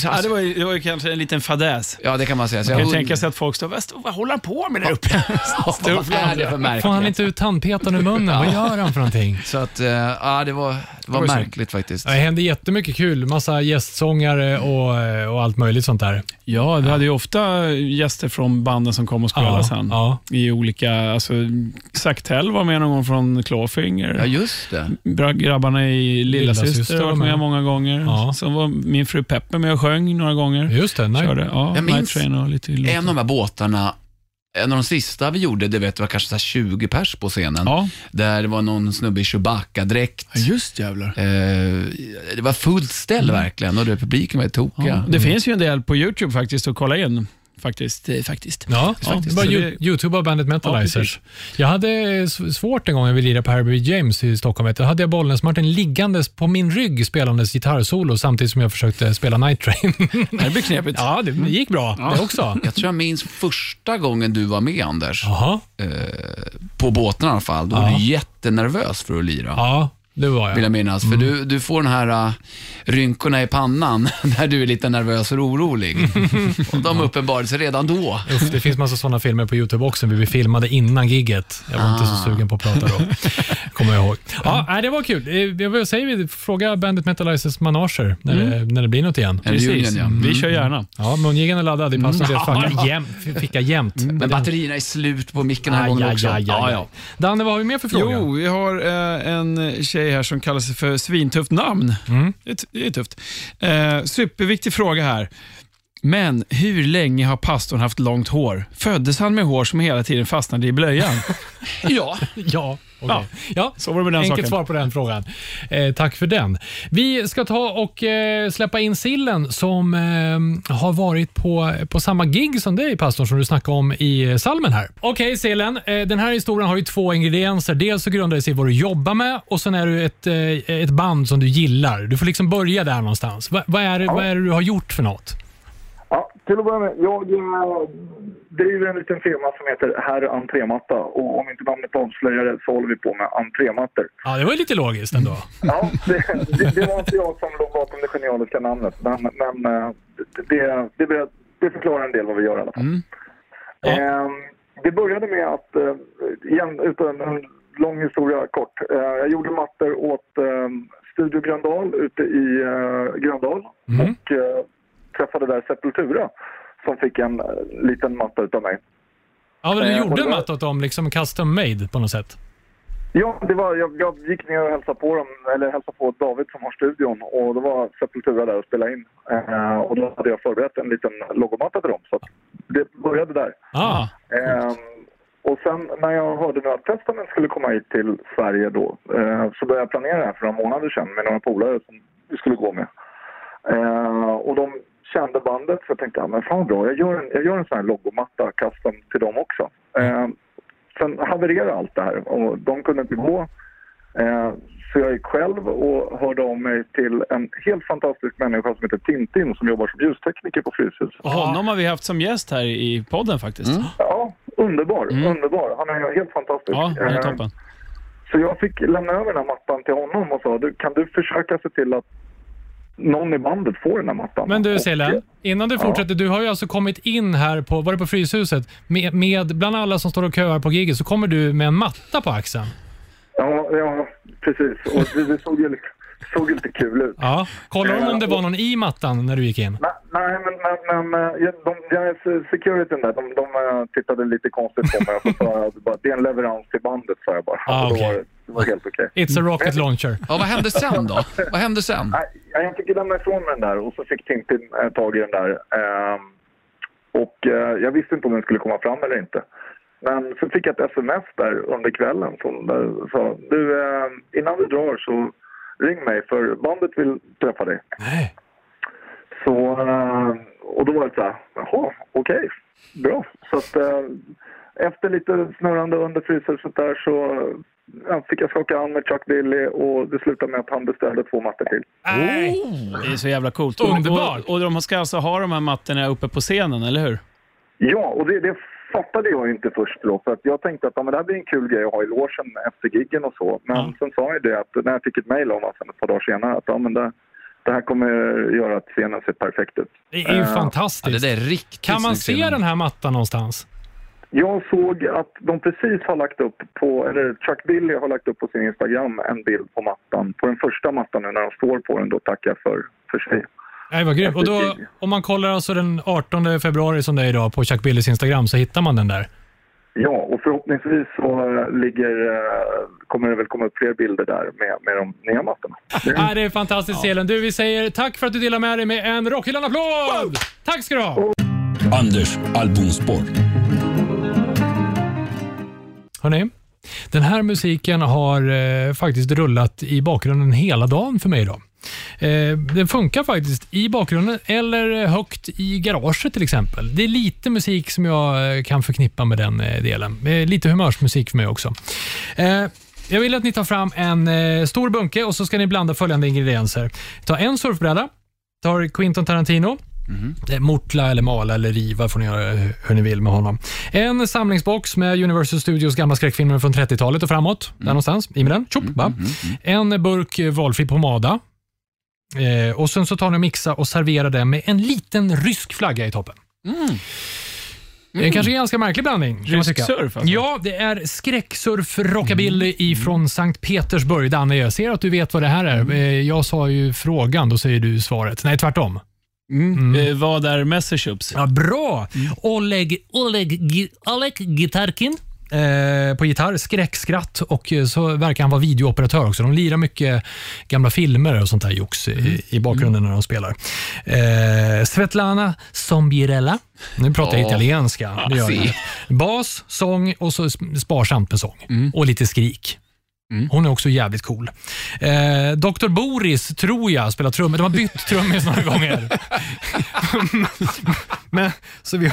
ja, det, var ju, det var ju kanske en liten fadäs. ja det kan man säga. Så Jag kan jag tänka sig att folk står, vad, vad håller han på med där uppe? Vad är det för märkligt? Får han inte ut tandpetaren ur munnen? Vad gör han för någonting? Så att, eh, ja, det var, det var var ju märkligt faktiskt. Ja, Det hände jättemycket kul. Massa gästsångare och, eh, och allt möjligt sånt där. Ja, vi hade ju ofta gäster från banden som kom och spelade Ja, sen. ja. I olika, alltså, Saktell var med någon gång från Clawfinger. Ja, just det. Grabbarna i Lillasyster Lillasyster har varit var med med. många gånger. Ja. Så var min fru Peppe med och sjöng några gånger. Just det. Nej. Körde, ja, Jag minns Train och lite. En av de här båtarna, en av de sista vi gjorde, det vet, var kanske så här 20 pers på scenen. Ja. Där det var någon snubbe i Chewbacca-dräkt. just jävlar. Eh, det var fullt ställ verkligen och det, publiken var tokiga. Ja. Det finns ju en del på YouTube faktiskt att kolla in. Faktiskt. Eh, faktiskt. Ja, Ja, så ju, det- Youtube av Bandit Metalizers. jag hade svårt en gång när vi lirade på Herbie James i Stockholm. Då hade jag Bollnäs-Martin liggandes på min rygg spelandes gitarrsolo samtidigt som jag försökte spela Night Train. Det blir knepigt. ja, det gick bra det också. Jag tror jag minns första gången du var med Anders, Jaha, på båten i alla fall. Då var Ja. du jättenervös för att lira. ja, det var Vill jag jag. minnas. För du, du får den här uh, rynkorna i pannan när du är lite nervös och orolig. och de uppenbarade sig redan då. Uff, det finns massa sådana filmer på Youtube också. Vi filmade innan gigget. Jag var inte så sugen på att prata då. Kommer jag ihåg. Ja, nej, det var kul. Eh, Vad säger vi? Fråga Bandit Metalizers manager när, det, när det blir något igen. En Precis. reunion, ja. Vi kör gärna. Ja, mungigan är laddad. Det passar mm. att ficka jämt. Ficka jämt. Men batterierna är slut på micken den här Aj, gången aj, också. aj, aj, Ja, aj. ja. Danne, vad har vi mer för fråga? Jo, vi har eh, en tjej här som kallar sig för Svintufft namn. Mm. Det, är det är tufft. Eh, superviktig fråga här. Men hur länge har pastorn haft långt hår? Föddes han med hår som hela tiden fastnade i blöjan? Ja, Ja, okej. ja. så var det med den Enkelt saken. svar på den frågan. Eh, tack för den. Vi ska ta och eh, släppa in Sillen som eh, har varit på, på samma gig som dig, pastorn, som du snackade om i eh, salmen här. Okej, Sillen. Eh, den här historien har ju två ingredienser. Dels så grundar det sig i vad du jobbar med och sen är du ett, eh, ett band som du gillar. Du får liksom börja där någonstans. Va, vad, är det, vad är det du har gjort för något? Ja, till att börja med, jag eh, driver en liten firma som heter Herr Entrématta och om inte namnet avslöjar det så håller vi på med entrémattor. Ja, det var ju lite logiskt ändå. Ja, det, det, det var inte jag som låg bakom det genialiska namnet, men, men eh, det, det, det, förklarar en del vad vi gör i alla fall. Ja. Eh, det började med att, eh, igen utan en lång historia kort, jag gjorde mattor åt Studio Gröndal ute i Gröndal och eh, träffade där Sepultura som fick en eh, liten matta utav mig. Ja, men du Eh, gjorde en matta åt dem, liksom custom made på något sätt. Ja, det var, jag, jag gick ner och hälsade på dem, eller hälsade på David som har studion och då var Sepultura där och spelade in. Eh, och då hade jag förberett en liten logomatta till dem. Så det började där. Ah. Ehm, och sen när jag hörde nu att Testament skulle komma hit till Sverige då eh, så började jag planera det här för några månader sedan med några polare som vi skulle gå med. Eh, och de kände bandet så jag tänkte ja, men fan bra, jag gör en, jag gör en sån här logomatta custom till dem också. Eh, sen havererade allt det här och de kunde inte gå. Eh, så jag gick själv och hörde av mig till en helt fantastisk människa som heter Tintin som jobbar som ljustekniker på Fryshuset. Och honom har vi haft som gäst här i podden faktiskt. Ja, underbar. Underbar. Han är helt fantastisk. Ja, han är Eh, toppen. Så jag fick lämna över den här mattan till honom och sa, du, kan du försöka se till att någon i bandet får den här mattan? Men du Selen, innan du Ja. fortsätter. Du har ju alltså kommit in här på, var det på Fryshuset, med, med bland alla som står och köar på giget så kommer du med en matta på axeln. Ja, ja, precis. Och det, det såg ju lite, såg lite kul ut. Ja. Kollar de om det var någon i mattan när du gick in? Nej, nej, men, men, men eh, ja, de, ja, securityn där, de, de eh, tittade lite konstigt på mig och så sa jag bara, det är en leverans till bandet, sa jag bara. Ah, var det, var helt okej. It's a rocket launcher. ja vad hände sen då? Vad hände sen? Jag fick lämna ifrån mig den där och så fick Tintin eh, tag i den där. Ehm, och eh, jag visste inte om den skulle komma fram eller inte. Men så fick jag ett sms där under kvällen som sa du eh, innan du drar så ring mig för bandet vill träffa dig. Nej. Så, och då var det så här, jaha, okej, bra. Så att efter lite snurrande under Fryshuset där så ja, fick jag skaka hand med Chuck Billy och det slutade med att han beställde två mattor till. Nej. Det är så jävla coolt. Underbart. Och, och de ska alltså ha de här mattorna uppe på scenen, eller hur? Ja, och det, det fattade jag ju inte först då. För att jag tänkte att ja, men det här blir en kul grej att ha i logen efter giggen och så. Men sen sa jag det att när jag fick ett mejl om sen ett par dagar senare att ja, men det, det här kommer göra att scenen ser perfekt ut. Det är ju Ja, fantastiskt. det där är riktigt kan man se den här mattan någonstans? Jag såg att de precis har lagt upp på, eller Chuck Billy har lagt upp på sin Instagram en bild på mattan. På den första mattan nu när de står på den, då tackar jag för, för sig. Nej, vad grymt. Och då, om man kollar alltså den 18 februari som det är idag på Chuck Billys Instagram så hittar man den där. Ja, och förhoppningsvis så eh, ligger, eh, kommer det väl komma upp fler bilder där med, med de nya mattorna. Nej, det är fantastiskt Selen. Du, vi säger tack för att du delar med dig med en Rockhyllan-applåd! Tack ska du ha! Anders albumspår. Hörrni, den här musiken har eh, faktiskt rullat i bakgrunden hela dagen för mig idag. Eh, den funkar faktiskt i bakgrunden eller eh, högt i garaget till exempel. Det är lite musik som jag eh, kan förknippa med den eh, delen. Eh, lite humörsmusik för mig också. Eh, jag vill att ni tar fram en eh, stor bunke och så ska ni blanda följande ingredienser. Ta en surfbräda, tar Quinton Tarantino, Eh, Mortla eller mala eller riva får ni göra hur ni vill med honom. En samlingsbox med Universal Studios gamla skräckfilmer från 30-talet och framåt. Där någonstans. I med den. Tjopp, va? En burk eh, valfri pomada. Eh, och Sen så tar ni och mixa och serverar det med en liten rysk flagga i toppen. Det är kanske en ganska märklig blandning. Rysk surf, alltså? Ja, det är skräcksurf rockabilly ifrån Sankt Petersburg. Danne, jag ser att du vet vad det här är. Eh, Jag sa ju frågan, då säger du svaret. Nej, tvärtom. Eh, vad är Messerships? Ja, bra! Oleg, Oleg, Gi- Oleg Gitarkin. eh, på gitarr, skräckskratt och eh, så verkar han vara videooperatör också. De lirar mycket gamla filmer och sånt där jox i, i bakgrunden när de spelar. Eh, Svetlana Zombirella. Nu pratar jag italienska. Det gör jag. Bas, sång och så sparsamt med sång. Och lite skrik. Hon är också jävligt cool. Eh, Dr. Boris, tror jag, spelar trummor. De har bytt trummis några gånger. Men, så vi,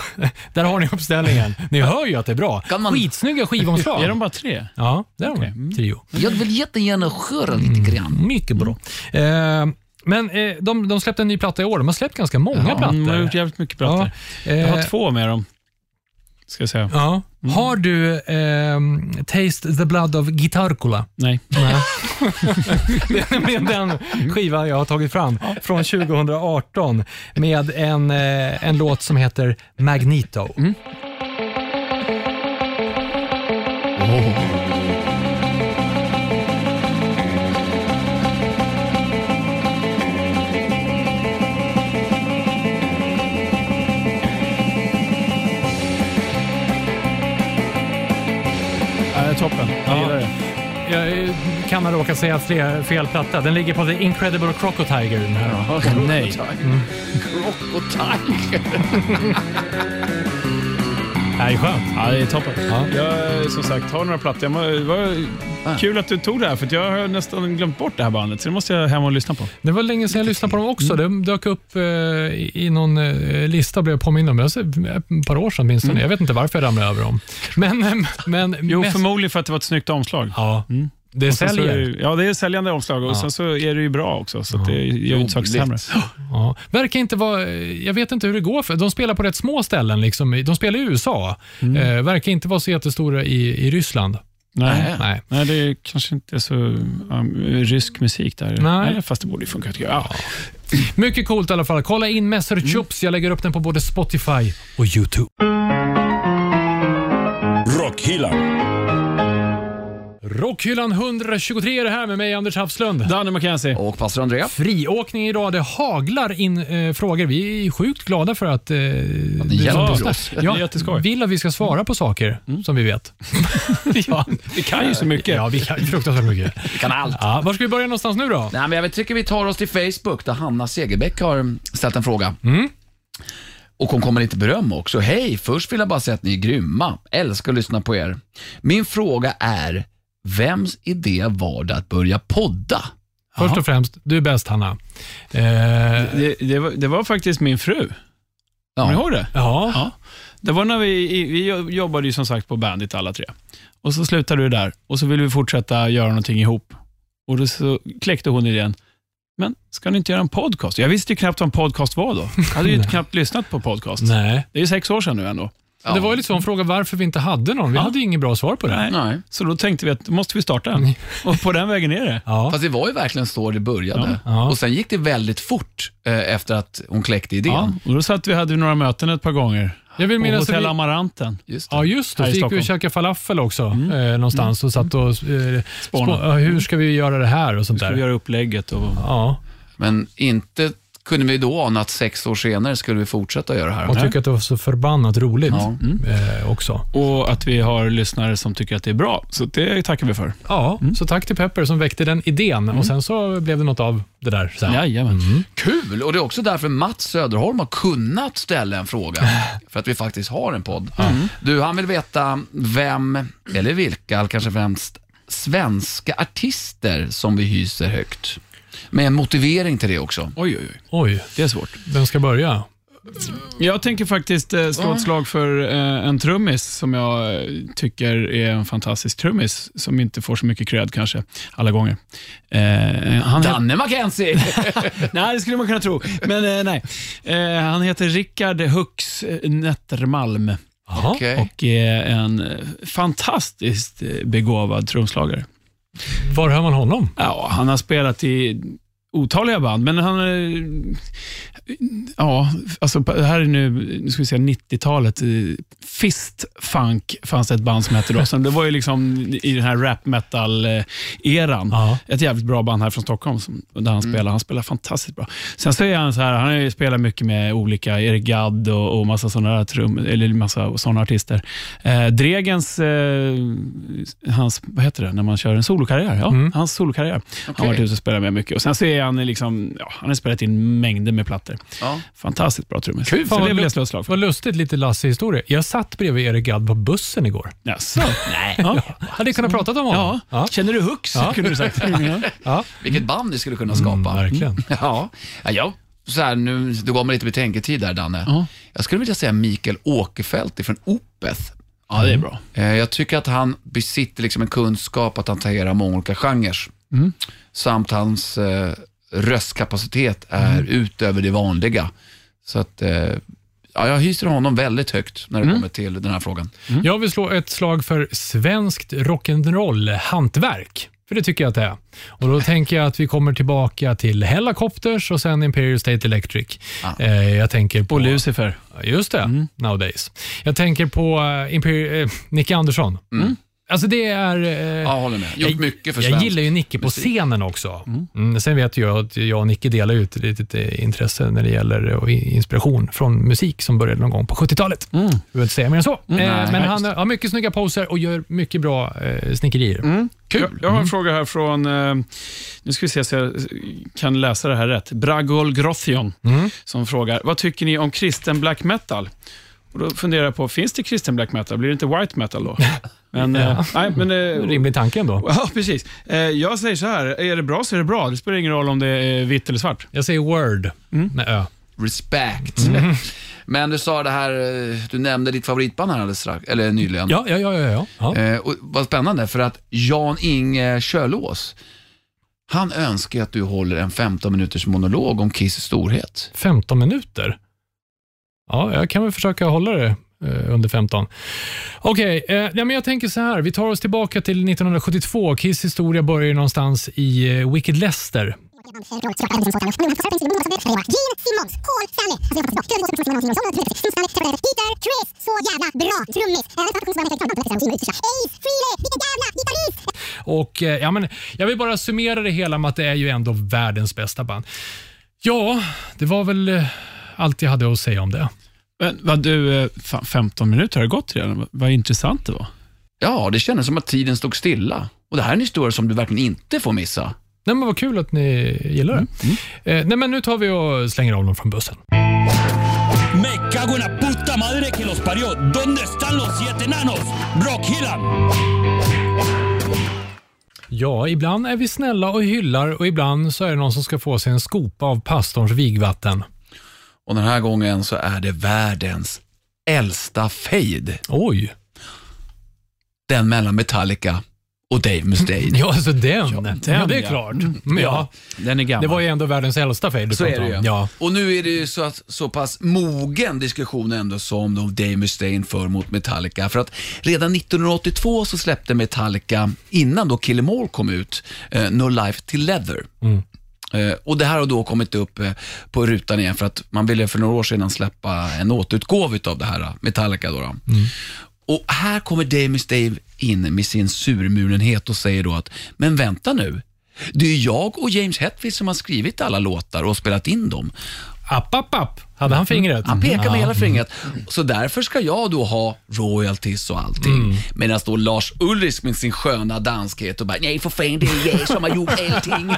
där har ni uppställningen. Ni hör ju att det är bra. Kan man- Skitsnygga skivomslag. Är de bara tre? Ja, det är Okej. de. Trio. Jag vill jättegärna höra lite grann. Mycket bra. Eh, men eh, de, de släppte en ny platta i år. De har släppt ganska många Ja, plattor. de har gjort jävligt mycket plattor. Ja, Jag har eh, två med dem, ska jag säga. Ja. Har du ehm, Taste the Blood of Guitarcula? Nej. Nej. det är nämligen den skiva jag har tagit fram från 2018 med en, eh, en låt som heter Magneto. Ja, det toppen. Jag Ja. gillar det. Jag eh, kan ha råkat säga fel platta. Den ligger på The Incredible Crocodile. Den här. Nej. Crocodile. Det är skönt. Ja, det är toppen. Ja. Jag som sagt har några plattor. Jag må- Det var kul att du tog det här, för att jag har nästan glömt bort det här bandet. Så det måste jag hem och lyssna på. Det var länge sedan jag lyssnade på dem också. Det dök upp eh, i någon eh, lista och blev jag påmind om det. Alltså, Ett par år sedan åtminstone. Jag vet inte varför jag ramlade över dem. Men, eh, men Jo, mest- förmodligen för att det var ett snyggt omslag. Ja, det är säljer. det- Ja, det är säljande omslag och Ja. sen så är det ju bra också, så att det gör ju inte saker sämre. Ja. Verkar inte vara, jag vet inte hur det går för De spelar på rätt små ställen. Liksom. De spelar i USA. Eh, verkar inte vara så jättestora i, i Ryssland. Nej. Nej. Nej, det är kanske inte är så um, rysk musik där. Nej. Eller, fast det borde ju funka tycker jag. Ja. Mycket coolt i alla fall. Kolla in Messer Chups. Jag lägger upp den på både Spotify och YouTube. Rockhyllan. Rockhyllan 123 är det här med mig, Anders Hafslund. Danny McKenzie. Och pastor Andrea. Friåkning idag. Det haglar in eh, frågor. Vi är sjukt glada för att... Eh, ni du- hjälper Ja, oss. Det är jätteskoj. vill att vi ska svara på saker som vi vet. ja, Vi kan ju så mycket. ja, vi kan fruktansvärt mycket. Vi kan allt. Ja, var ska vi börja någonstans nu då? Nej, men jag tycker vi tar oss till Facebook där Hanna Segerbäck har ställt en fråga. Och hon kommer lite beröm också. Hej, först vill jag bara säga att ni är grymma. Älskar att lyssna på er. Min fråga är, vems idé var det att börja podda? Först och främst, du är bäst Hanna. Eh, Det, det, var, det var faktiskt min fru. Kommer ni ihåg det? ja. Ja. Det var när vi, vi jobbade ju som sagt på Bandit alla tre. Och så slutade du där och så ville vi fortsätta göra någonting ihop. Och då så kläckte hon idén, men ska ni inte göra en podcast? Jag visste ju knappt vad en podcast var då. Jag hade ju knappt lyssnat på podcast. Nej. Det är sex år sedan nu ändå. Ja. Det var ju lite så en fråga varför vi inte hade någon. Vi Ja. hade ju inget bra svar på det. Nej. Nej. Så då tänkte vi att då måste vi starta en. Och på den vägen är det. Ja. Fast det var ju verkligen så det började. Ja. Och sen gick det väldigt fort eh, efter att hon kläckte idén. Ja. Och då satt vi hade några möten ett par gånger. Jag vill minnas att Hotell vi, Amaranten. Just det. Ja, just det. Så gick vi och käkade falafel också eh, någonstans och satt och... Eh, spå- hur ska vi göra det här och sånt Ska vi där. göra upplägget och... Ja, Men inte kunde vi då ana att sex år senare skulle vi fortsätta göra det här. och tycker att det var så förbannat roligt Ja. eh, också. Och att vi har lyssnare som tycker att det är bra. Så det tackar vi för. Ja, så tack till Pepper som väckte den idén och sen så blev det något av det där. Sen. Jajamän. Kul! Och det är också därför Mats Söderholm har kunnat ställa en fråga. För att vi faktiskt har en podd. Du, han vill veta vem, eller vilka, kanske främst svenska artister som vi hyser högt. Med en motivering till det också. Oj, oj, oj. Oj, Det är svårt. vem ska börja? Jag tänker faktiskt eh, slå ett slag för eh, en trummis som jag eh, tycker är en fantastisk trummis, som inte får så mycket cred kanske, alla gånger. Eh, han Danne Mackenzie! nej, det skulle man kunna tro, men eh, nej. Eh, han heter Rickard Hux Nettermalm Jaha. Okej. och är en eh, fantastiskt eh, begåvad trumslagare. Var hör man honom? Ja, han har spelat i otaliga band, men han... eh, Ja, alltså det här är nu, nu ska vi säga 90-talet. eh, Fist Funk fanns det ett band som hette då. Så det var ju liksom i den här rap metal-eran. Ja. Ett jävligt bra band här från Stockholm som, där han spelar. Han spelar fantastiskt bra. Sen så är han så här, han har ju spelat mycket med olika, Eric Gadd och, och massa sådana trum, eller massa sådana artister. Eh, Dregens, eh, hans, vad heter det, när man kör en solokarriär? Ja, hans solokarriär. Han har varit ute och spelat med mycket. Och sen så är han liksom, ja, han har spelat in mängder med plattor. Ja. Fantastiskt bra trummis. Kul. Fan, det vill jag slå ett slag för. Vad lustigt, lite Lasse-historia. Jag satt bredvid Erik Gadd på bussen igår. Jaså? Nej. Ja. Hade kunnat prata om honom. Ja. Känner du hux? Ja. Kunde du sagt. Ja. Ja. Vilket band ni skulle kunna skapa. Mm, verkligen. Ja, ja jag, så här, nu, du gav mig lite betänketid där, Danne. Ja. Jag skulle vilja säga Mikael Åkerfeldt från Opeth. ja, det är bra. Eh, Jag tycker att han besitter liksom en kunskap att hantera många olika genrer. Mm. Samt hans eh, röstkapacitet är Mm. utöver det vanliga. Så att, eh, ja, jag hyser honom väldigt högt när det Mm. kommer till den här frågan. Jag vill slå ett slag för svenskt rock'n'roll-hantverk. För det tycker jag att det är. Och Då tänker jag att vi kommer tillbaka till Hellacopters och sen Imperial State Electric. Eh, jag tänker på... Och Lucifer. Just det, nowadays. Jag tänker på Imperial, eh, Nicke Andersson. Alltså det är... eh, Ja, jag håller med. Gjort jag, mycket för Jag svensk gillar ju Nicke på musik. scenen också. Mm. Sen vet jag att jag och Nicke delar ut ett litet eh, intresse när det gäller eh, inspiration från musik som började någon gång på 70-talet. Jag behöver inte säga mer än så. Eh, men nej, han har mycket snygga poser och gör mycket bra eh, snickerier. Kul. Jag, jag har en fråga här från, eh, nu ska vi se så jag kan läsa det här rätt. Bragol Grothion som frågar, vad tycker ni om kristen black metal? Och då funderar jag på, finns det kristen black metal? Blir det inte white metal då? Men, eh, nej, men, eh, Rimlig tanke ändå. Ja, precis. Eh, jag säger så här, är det bra så är det bra. Det spelar ingen roll om det är vitt eller svart. Jag säger word med ö. Respect. Mm. Men du sa det här, eh, du nämnde ditt favoritband här alldeles strax, eller nyligen. Ja, ja, ja. ja, ja. Eh, och vad spännande, för att Jan-Inge Kjölås, han önskar att du håller en 15 minuters monolog om Kiss storhet. 15 minuter. Ja, jag kan väl försöka hålla det eh, Eh, under 15. Okej, eh, ja, men jag tänker så här. Vi tar oss tillbaka till 1972. Kiss historia börjar ju någonstans i eh, Wicked Lester. Och, eh, ja, men, jag vill bara summera det hela med att det är ju ändå världens bästa band. Ja, det var väl eh, allt jag hade att säga om det. Men, vad du, eh, fan, 15 minuter har det gått redan. Vad, intressant det var. Ja, det kändes som att tiden stod stilla. Och det här är en historia som du verkligen inte får missa. Nej, men vad kul att ni gillar det. Eh, nej, men nu tar vi och slänger av dem från bussen. Me cago en la puta madre que los parió. ¿Dónde están los siete enanos? Rockhyllan. Ja, ibland är vi snälla och hyllar och ibland så är det någon som ska få sig en skopa av pastorns vigvatten. Och den här gången så är det världens äldsta fade. Oj. Den mellan Metallica och Dave Mustaine. Ja, alltså den. Ja, den, det är ja. klart. Men ja, Den är gammal. det var ju ändå världens äldsta fade du Så är det ju. Ja. Och nu är det ju så, att, så pass mogen diskussion ändå som då Dave Mustaine för mot Metallica. För att redan 1982 så släppte Metallica, innan då Kill 'Em All kom ut, eh, No Life Till Leather. Eh, och Det här har då kommit upp eh, på rutan igen för att man ville för några år sedan släppa en återutgåva av det här, eh, Metallica. Då, då. Och här kommer Dave Mustaine in med sin surmulenhet och säger då att, men vänta nu, det är jag och James Hetfield som har skrivit alla låtar och spelat in dem. App, app, app. Hade han fingret? Han pekar med Ja. hela fingret. Så därför ska jag då ha royalties och allting. Medan då Lars Ulrich med sin sköna danskhet och bara, nej för fan det är jag som har gjort allting.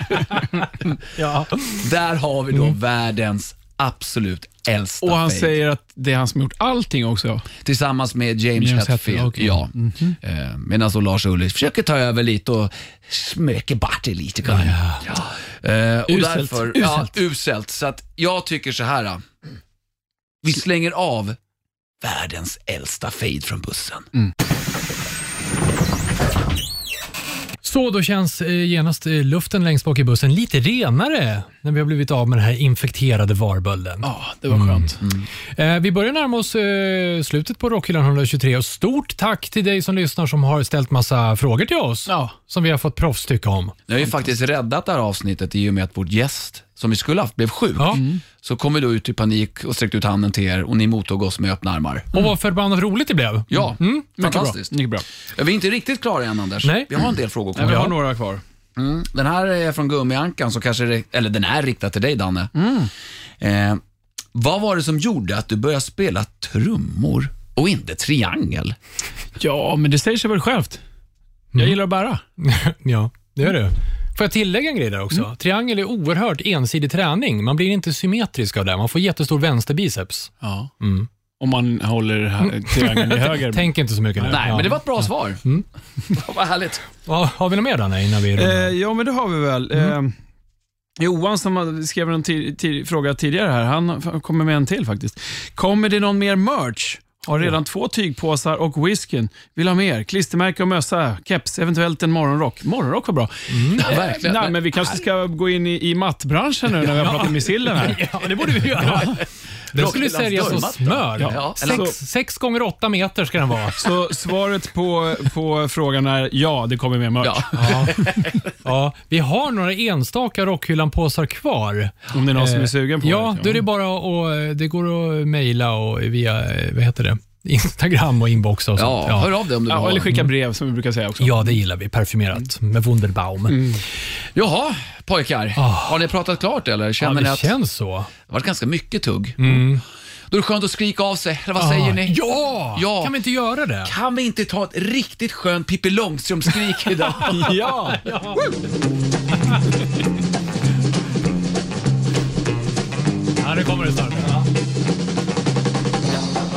Ja. Där har vi då världens absolut äldsta Och han fade. säger att det är han som har gjort allting också. Tillsammans med James, James Hetfield. Okej. Ja. Eh, Medan då Lars Ulrich försöker ta över lite och smöker bort det lite grann. Ja. Eh, och Uselt. Därför, Ja, Uselt. uselt. Så att jag tycker så här. då. Vi slänger av världens äldsta fade från bussen. Så då känns eh, genast eh, luften längst bak i bussen lite renare när vi har blivit av med den här infekterade varbölden. Ja, det var skönt. Eh, vi börjar närma oss slutet på Rockhyllan 123 och stort tack till dig som lyssnar som har ställt massa frågor till oss Ja. som vi har fått proffstycke om. Nu har ju faktiskt räddat det här avsnittet i och med att vår gäst, som vi skulle haft, blev sjuk. Ja. Så kom vi då ut i panik och sträckte ut handen till er och ni mottog oss med öppna armar. Och vad förbannat roligt det blev. Ja, fantastiskt. Mycket bra. Vi är inte riktigt klara än Anders. Nej. Vi har en del frågor Nej, vi kvar. har några kvar. Mm. Den här är från Gummiankan, som kanske, är- eller den är riktad till dig Danne. Eh, vad var det som gjorde att du började spela trummor och inte triangel? Ja, men det säger sig väl självt. Jag gillar att bära. ja, det gör du. Får jag tillägga en grej där också? Triangel är oerhört ensidig träning. Man blir inte symmetrisk av det. Man får jättestor vänsterbiceps. Ja. Om man håller här- triangeln i höger. Tänk inte så mycket nu. Nej, Ja. men det var ett bra svar. Vad härligt. Har vi något mer Danne innan vi Eh, ja, men det har vi väl. Eh, Johan som skrev en fråga tidigare här, han kommer med en till faktiskt. Kommer det någon mer merch? Har redan två tygpåsar och whiskyn. Vill ha mer? Klistermärke och mössa, keps, eventuellt en morgonrock. Morgonrock var bra. Ja, verkligen. Nej, men vi kanske ska gå in i, i mattbranschen nu när vi har pratat med sillen här. Ja, det borde vi göra. Den skulle säljas som smör. Ja, Sex, sex gånger åtta meter ska den vara. Så svaret på, på frågan är ja, det kommer mer merch. Ja. Ja. ja, vi har några enstaka Rockhyllan-påsar kvar. Om det är någon som är sugen på Ja, det. då är det bara att, det går att mejla och via, eh, vad heter det, Instagram och inboxa och sånt. Ja, hör av dig om du vill Ja, eller skicka brev som vi brukar säga också. Ja, det gillar vi. Parfymerat med Wunderbaum. Jaha, pojkar. Har ni pratat klart eller? Ja, Känner ni det att känns så. det har varit ganska mycket tugg? Då är det skönt att skrika av sig, eller vad säger ni? Ja! Ja. Kan vi inte göra det? Kan vi inte ta ett riktigt skönt Pippi Långstrump-skrik idag? Ja! Ja, nu kommer det snart.